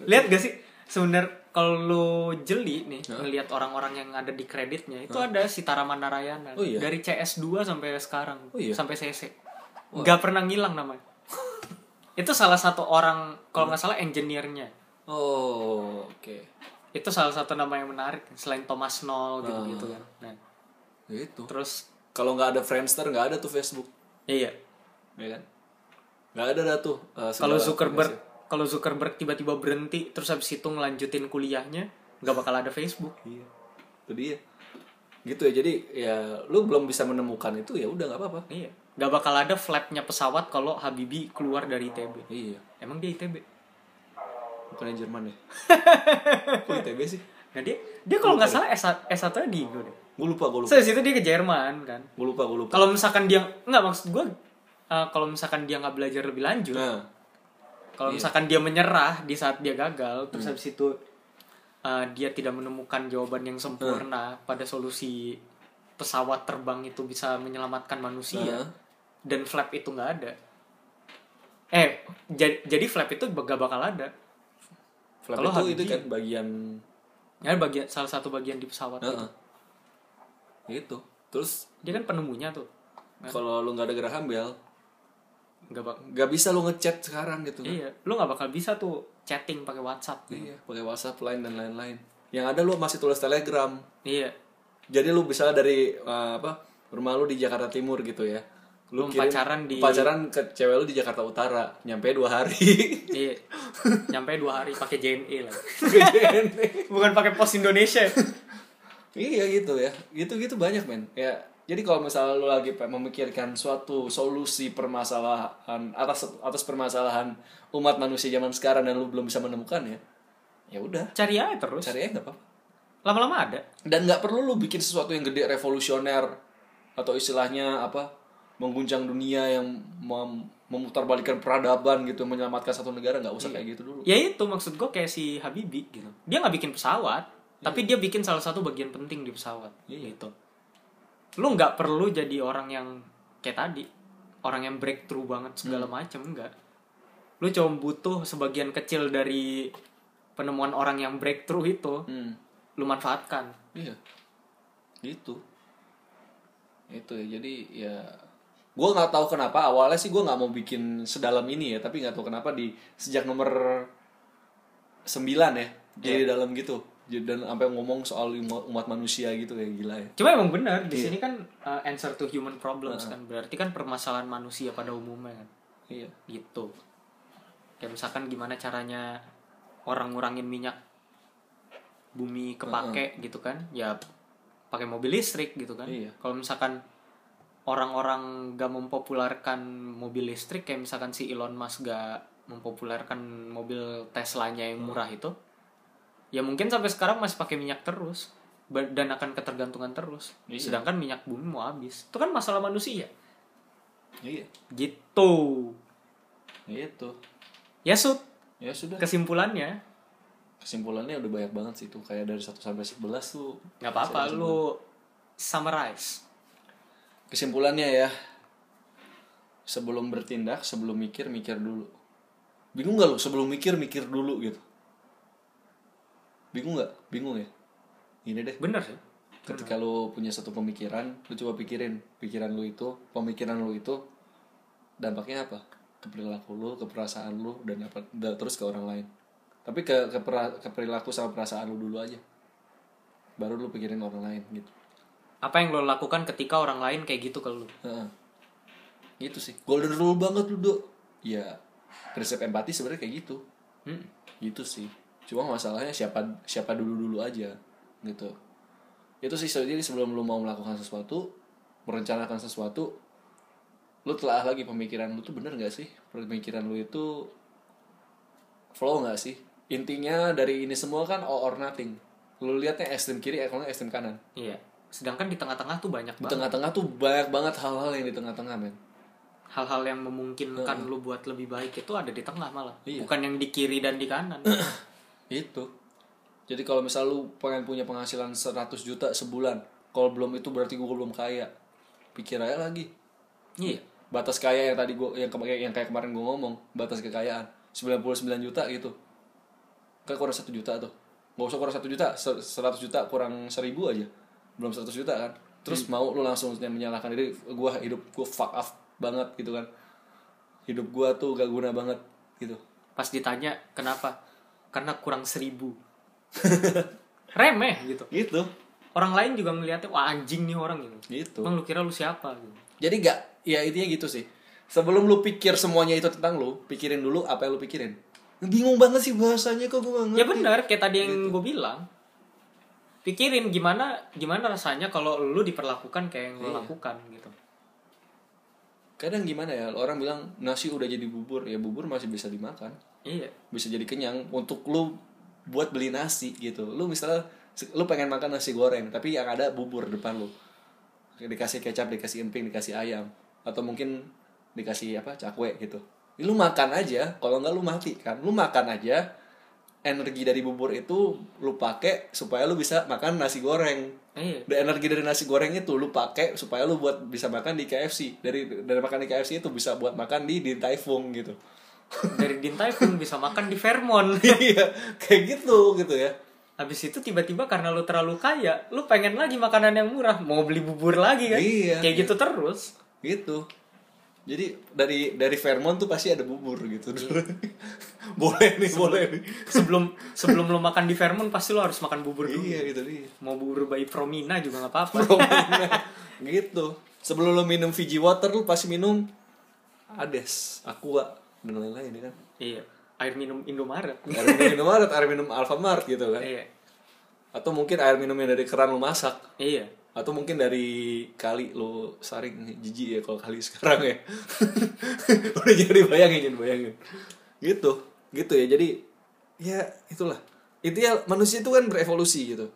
Lihat gak sih? Sebenar kalau lu jeli nih ngelihat orang-orang yang ada di kreditnya itu ada si Taraman Narayanan Oh iya? dari CS2 sampai sekarang Oh iya? sampai CC nggak pernah ngilang namanya. Itu salah satu orang kalau nggak salah engineer-nya oh oke. Itu salah satu nama yang menarik selain Thomas Knoll gitu gitu kan. Nah, gitu terus kalau nggak ada Friendster nggak ada tuh Facebook. Iya. Ya kan? Nggak ada dah tuh uh, kalau Zuckerberg kalau Zuckerberg tiba-tiba berhenti terus habis itu ngelanjutin kuliahnya nggak bakal ada Facebook. Iya. Itu dia. Gitu ya jadi ya lu belum bisa menemukan itu ya udah nggak apa-apa. Iya. Nggak bakal ada flapnya pesawat kalau Habibie keluar dari ITB iya. Emang dia ITB bukan Jerman ya? Kok ITB sih? Nah dia dia kalau nggak salah S S 1 di gue deh. Gue lupa gue lupa. Terus itu dia ke Jerman kan? Gue lupa gue lupa. Kalau misalkan dia nggak maksud gue eh, kalau misalkan dia nggak belajar lebih lanjut nah. kalau misalkan dia menyerah di saat dia gagal terus habis itu uh, dia tidak menemukan jawaban yang sempurna pada solusi pesawat terbang itu bisa menyelamatkan manusia Heeh. dan flap itu nggak ada. Eh jadi jadi flap itu gak bakal ada flap Kalau itu itu kan bagian ya bagian salah satu bagian di pesawat itu. Heeh. gitu. Terus dia kan penemunya tuh. Kalau lu nggak ada Graham Bell nggak bak nggak bisa lu ngechat sekarang gitu kan. Iya lu nggak bakal bisa tuh chatting pakai WhatsApp iya pakai WhatsApp line dan lain-lain. Yang ada lu masih tulis Telegram. Iya. Jadi lu bisa dari uh, apa rumah lu di Jakarta Timur gitu ya Lu kirim- pacaran di- pacaran ke cewek lu di Jakarta Utara nyampe dua hari. Iya. Nyampe dua hari pakai JNE lah. Bukan pakai pos Indonesia. Iya gitu ya. Gitu gitu banyak men. Ya jadi kalau misalnya lu lagi memikirkan suatu solusi permasalahan atas atas permasalahan umat manusia zaman sekarang dan lu belum bisa menemukan ya ya udah. Cari aja terus. Cari aja nggak apa-apa. Lama-lama ada. Dan nggak perlu lu bikin sesuatu yang gede revolusioner atau istilahnya apa mengguncang dunia yang mem memutarbalikkan peradaban gitu menyelamatkan satu negara nggak usah kayak gitu dulu. Ya itu maksud gue kayak si Habibie gitu. Dia nggak bikin pesawat tapi dia bikin salah satu bagian penting di pesawat Iya. gitu. Lu nggak perlu jadi orang yang kayak tadi orang yang breakthrough banget segala macem enggak lu cuma butuh sebagian kecil dari penemuan orang yang breakthrough itu hmm. lu manfaatkan. Iya. Gitu. Itu ya jadi ya gue nggak tahu kenapa awalnya sih gue nggak mau bikin sedalam ini ya tapi nggak tahu kenapa di sejak nomor 9 ya jadi dalam gitu. Dan sampai ngomong soal umat, umat manusia gitu kayak gila ya. Cuma emang benar di sini kan uh, answer to human problems kan berarti kan permasalahan manusia pada umumnya kan. Iya. Gitu. Kayak misalkan gimana caranya orang ngurangin minyak bumi kepake gitu kan ya pakai mobil listrik gitu kan. Iya. kalau misalkan orang-orang gak mempopulerkan mobil listrik kayak misalkan si Elon Musk gak mempopulerkan mobil Teslanya yang murah itu ya mungkin sampai sekarang masih pakai minyak terus dan akan ketergantungan terus. Iya. sedangkan minyak bumi mau habis. Itu kan masalah manusia. Iya. Gitu. Itu ya sud. Ya sudah. Kesimpulannya. Kesimpulannya udah banyak banget sih tuh. Kayak dari 1 sampai 11 tuh nggak apa-apa lu summarize kesimpulannya ya sebelum bertindak sebelum mikir mikir dulu. Bingung gak lu? Sebelum mikir mikir dulu gitu. Bingung nggak? Bingung ya? Ini deh. Bener sih. Ketika lu punya satu pemikiran lu coba pikirin pikiran lu itu pemikiran lu itu dampaknya apa? Ke perilaku lu ke perasaan lu dan apa? Terus ke orang lain. Tapi ke ke, pera- ke perilaku sama perasaan lu dulu aja. Baru lu pikirin orang lain gitu apa yang lo lakukan ketika orang lain kayak gitu ke Heeh. gitu sih. Golden rule banget lu dok. Ya prinsip empati sebenarnya kayak gitu. Hmm. gitu sih. Cuma masalahnya siapa siapa dulu dulu aja gitu. Itu sih jadi sebelum lu mau melakukan sesuatu merencanakan sesuatu lu telah lagi pemikiran lu tuh bener gak sih? Pemikiran lu itu flow gak sih? Intinya dari ini semua kan all or nothing. Lu lihatnya ekstrem kiri eh, ekstrem kanan. Iya sedangkan di tengah-tengah tuh banyak di banget. tengah-tengah tuh banyak banget hal-hal yang di tengah-tengah men. Hal-hal yang memungkinkan lu buat lebih baik itu ada di tengah malah. Iya. bukan yang di kiri dan di kanan. Itu. Jadi kalau misal lu pengen punya penghasilan 100 juta sebulan kalau belum itu berarti gue belum kaya. Pikir aja lagi. Iya. Batas kaya yang tadi gua yang, yang kayak kemarin gue ngomong batas kekayaan. 99 juta gitu. Kan kurang satu juta tuh. Nggak usah kurang satu juta se- 100 juta kurang seribu aja belum 100 juta kan. Terus mau lu langsung menyalahkan diri gue hidup gue fuck off banget gitu kan. Hidup gue tuh gak guna banget gitu. Pas ditanya kenapa? Karena kurang seribu. Remeh gitu. Gitu. Orang lain juga melihatnya wah anjing nih orang gitu gitu. Emang lu kira lu siapa gitu? Jadi gak ya intinya gitu sih. Sebelum lu pikir semuanya itu tentang lu pikirin dulu apa yang lu pikirin. Bingung banget sih bahasanya kok gue gak ngerti. ya benar kayak tadi yang gue bilang pikirin gimana gimana rasanya kalau lu diperlakukan kayak yang lu Iya. lakukan gitu. Kadang gimana ya orang bilang nasi udah jadi bubur ya bubur masih bisa dimakan. Iya. Bisa jadi kenyang untuk lu buat beli nasi gitu. Lu misalnya lu pengen makan nasi goreng tapi yang ada bubur depan lu. Dikasih kecap dikasih emping dikasih ayam. Atau mungkin dikasih apa cakwe gitu. Lu makan aja kalau nggak lu mati kan. Lu makan aja energi dari bubur itu lu pakai supaya lu bisa makan nasi goreng. Iya. Dan energi dari nasi goreng itu lu pakai supaya lu buat bisa makan di KFC dari dari makan di KFC itu bisa buat makan di Din Tai Fung gitu. Dari Dintai pun bisa makan di Fairmont. Iya kayak gitu gitu ya. Habis itu tiba-tiba karena lu terlalu kaya, lu pengen lagi makanan yang murah, mau beli bubur lagi kan? Iya. Kayak gitu terus. gitu jadi dari dari Fairmont tuh pasti ada bubur gitu boleh nih boleh nih Sebelum sebelum lu makan di Fairmont pasti lu harus makan bubur dulu. iya gitu nih Mau bubur bayi Promina juga nggak apa-apa. gitu sebelum lo minum Fiji water lu pasti minum Ades Aqua dan lain-lain ya kan iya. Air minum Indomaret. air minum Indomaret air minum Alfamart gitu kan iya. atau mungkin air minum yang dari keran lu masak Iya. Atau mungkin dari kali lo saring jijik ya kalau kali sekarang ya. Udah jadi bayangin jadi bayangin. Gitu gitu ya. Jadi ya itulah. Intinya manusia itu kan berevolusi gitu.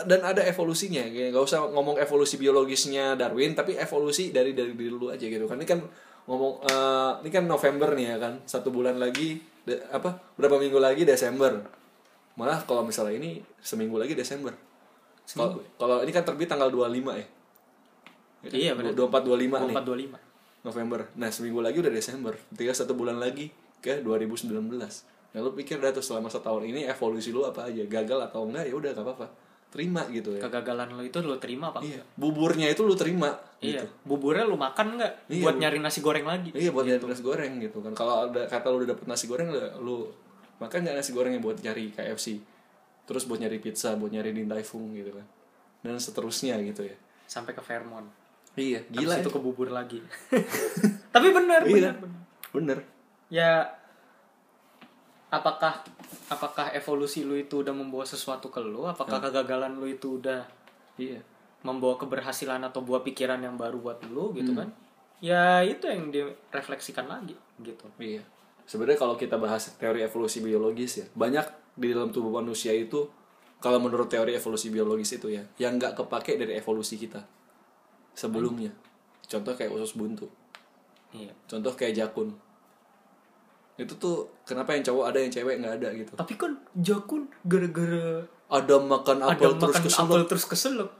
Dan ada evolusinya. Kayak nggak usah ngomong evolusi biologisnya Darwin tapi evolusi dari dari diri lu aja gitu kan. Ini kan ngomong eh, ini kan November nih ya kan. Satu bulan lagi de- apa berapa minggu lagi Desember. Malah kalau misalnya ini seminggu lagi Desember kalau kalau ini kan terbit tanggal 25 ya Iya, benar. 24 25 nih 425. November. Nah, seminggu lagi udah Desember. Tinggal satu bulan lagi ke 2019. Nah, lu pikir dah tuh selama setahun ini evolusi lu apa aja? Gagal atau enggak ya udah gak apa-apa. Terima gitu ya. Kegagalan lu itu lu terima apa? Iya. Buburnya itu lu terima Iya. gitu. Buburnya lu makan nggak? Iya, buat bu- nyari nasi goreng lagi. Iya buat nyari nasi goreng gitu kan. Kalau ada kata lu udah dapet nasi goreng lu, makan nggak nasi goreng yang buat nyari KFC. Terus buat nyari pizza, buat nyari Din Tai Fung gitu kan. Dan seterusnya gitu ya. Sampai ke Fairmont. Iya, Gila itu ya. ke bubur lagi. Tapi benar, Iya. benar, benar. Bener. Ya apakah apakah evolusi lu itu udah membawa sesuatu ke lu? Apakah kegagalan lu itu udah Iya. membawa keberhasilan atau buah pikiran yang baru buat lu gitu Hmm. kan? Ya itu yang direfleksikan lagi gitu. Iya. Sebenarnya kalau kita bahas teori evolusi biologis ya, banyak di dalam tubuh manusia itu kalau menurut teori evolusi biologis itu ya, yang nggak kepake dari evolusi kita sebelumnya. Contoh kayak usus buntu, Iya. contoh kayak jakun. Itu tuh kenapa yang cowok ada yang cewek nggak ada gitu. Tapi kan jakun gara-gara Ada makan ada apel terus makan keselak. apel terus keselak.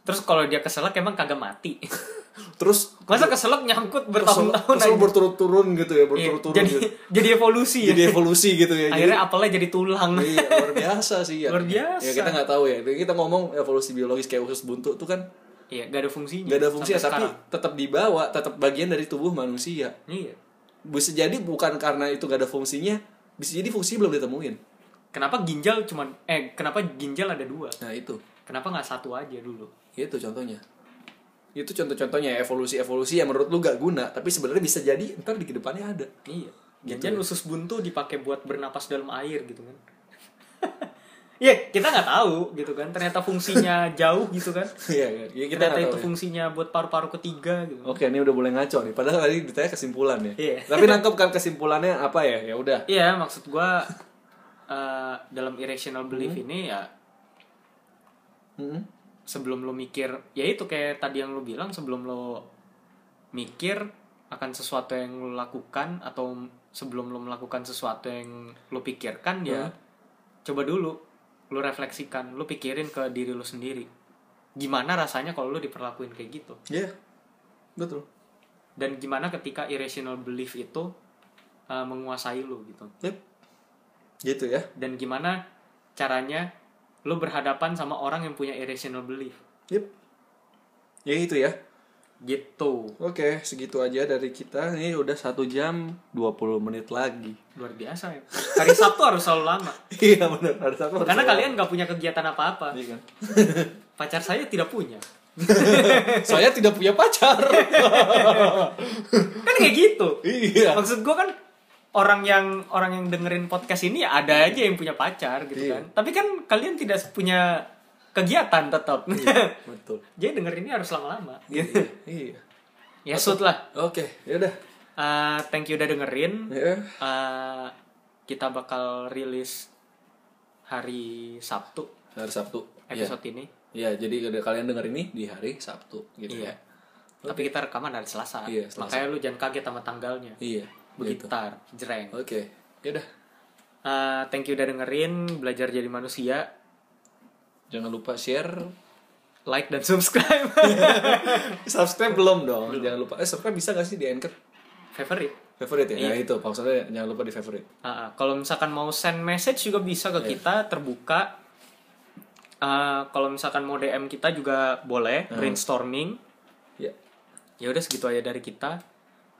Terus kalau dia keselak emang kagak mati. Terus Masa keselak nyangkut bertahun-tahun keselak aja? berturut-turun gitu ya, Iya, berturut-turun jadi gitu. jadi evolusi ya. Jadi evolusi gitu ya. Jadi- Akhirnya apelnya jadi tulang. iya luar biasa sih ya Luar biasa. ya kita nggak tahu ya kita ngomong evolusi biologis kayak usus buntu tuh kan Iya, gak ada fungsinya. nggak ada fungsinya tapi sekarang. tetap dibawa tetap bagian dari tubuh manusia Iya. bisa jadi bukan karena itu gak ada fungsinya bisa jadi fungsinya belum ditemuin Kenapa ginjal cuman eh kenapa ginjal ada dua? nah itu Kenapa nggak satu aja dulu? itu contohnya itu contoh-contohnya evolusi-evolusi yang menurut lu gak guna tapi sebenarnya bisa jadi ntar di ke depannya ada Iya. Gitu Jangan usus buntu dipakai buat bernapas dalam air gitu kan. Iya, kita nggak tahu gitu kan. Ternyata fungsinya jauh gitu kan. Iya, iya. Ya, kita Ternyata itu tahu ya. fungsinya buat paru-paru ketiga gitu. Oke, ini udah boleh ngaco nih. Padahal tadi ditanya kesimpulan ya. Iya. Tapi nangkep kan kesimpulannya apa ya? Ya udah. Iya, maksud gua eh, dalam irrational belief ini ya Hmm. Sebelum lo mikir ya itu kayak tadi yang lo bilang sebelum lo mikir akan sesuatu yang lo lakukan atau sebelum lo melakukan sesuatu yang lo pikirkan ya coba dulu lo refleksikan lo pikirin ke diri lo sendiri gimana rasanya kalau lo diperlakuin kayak gitu Iya. Betul. dan gimana ketika irrational belief itu uh, menguasai lo gitu Yep. Gitu ya. dan gimana caranya lo berhadapan sama orang yang punya irrational belief Yep. Ya itu ya. gitu Oke, segitu aja dari kita. Ini udah satu jam 20 menit lagi. luar biasa ya hari Sabtu harus selalu lama iya benar. Ada satu. karena kalian nggak punya kegiatan apa-apa Iya kan? pacar saya tidak punya Saya tidak punya pacar. kan kayak gitu iya. maksud gue kan orang yang orang yang dengerin podcast ini ya ada aja yang punya pacar gitu Iya. kan tapi kan kalian tidak punya kegiatan tetap Betul. jadi denger ini harus lama-lama Iya. iya. ya shoot lah Oke, ya udah. Uh, thank you udah dengerin Ya. Uh, kita bakal rilis hari Sabtu Hari Sabtu. Iya. episode ini Iya, jadi udah kalian denger ini di hari Sabtu gitu Iya. ya. Tapi kita rekaman hari Selasa. Iya, Selasa. Makanya lu jangan kaget sama tanggalnya. Iya. Begitu. Begitar, jreng. Oke. Ya udah. Uh, thank you udah dengerin, belajar jadi manusia, Jangan lupa share. like dan subscribe. subscribe belum dong. Jangan lupa. Eh, subscribe bisa gak sih di Anchor? Favorite. Favorite ya? Nah, itu maksudnya jangan lupa di favorite. Uh, kalau misalkan mau send message juga bisa ke kita terbuka. Uh, kalau misalkan mau DM kita juga boleh brainstorming. Ya. Ya udah segitu aja dari kita.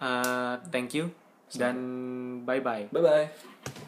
Uh, thank you dan bye bye. Bye bye.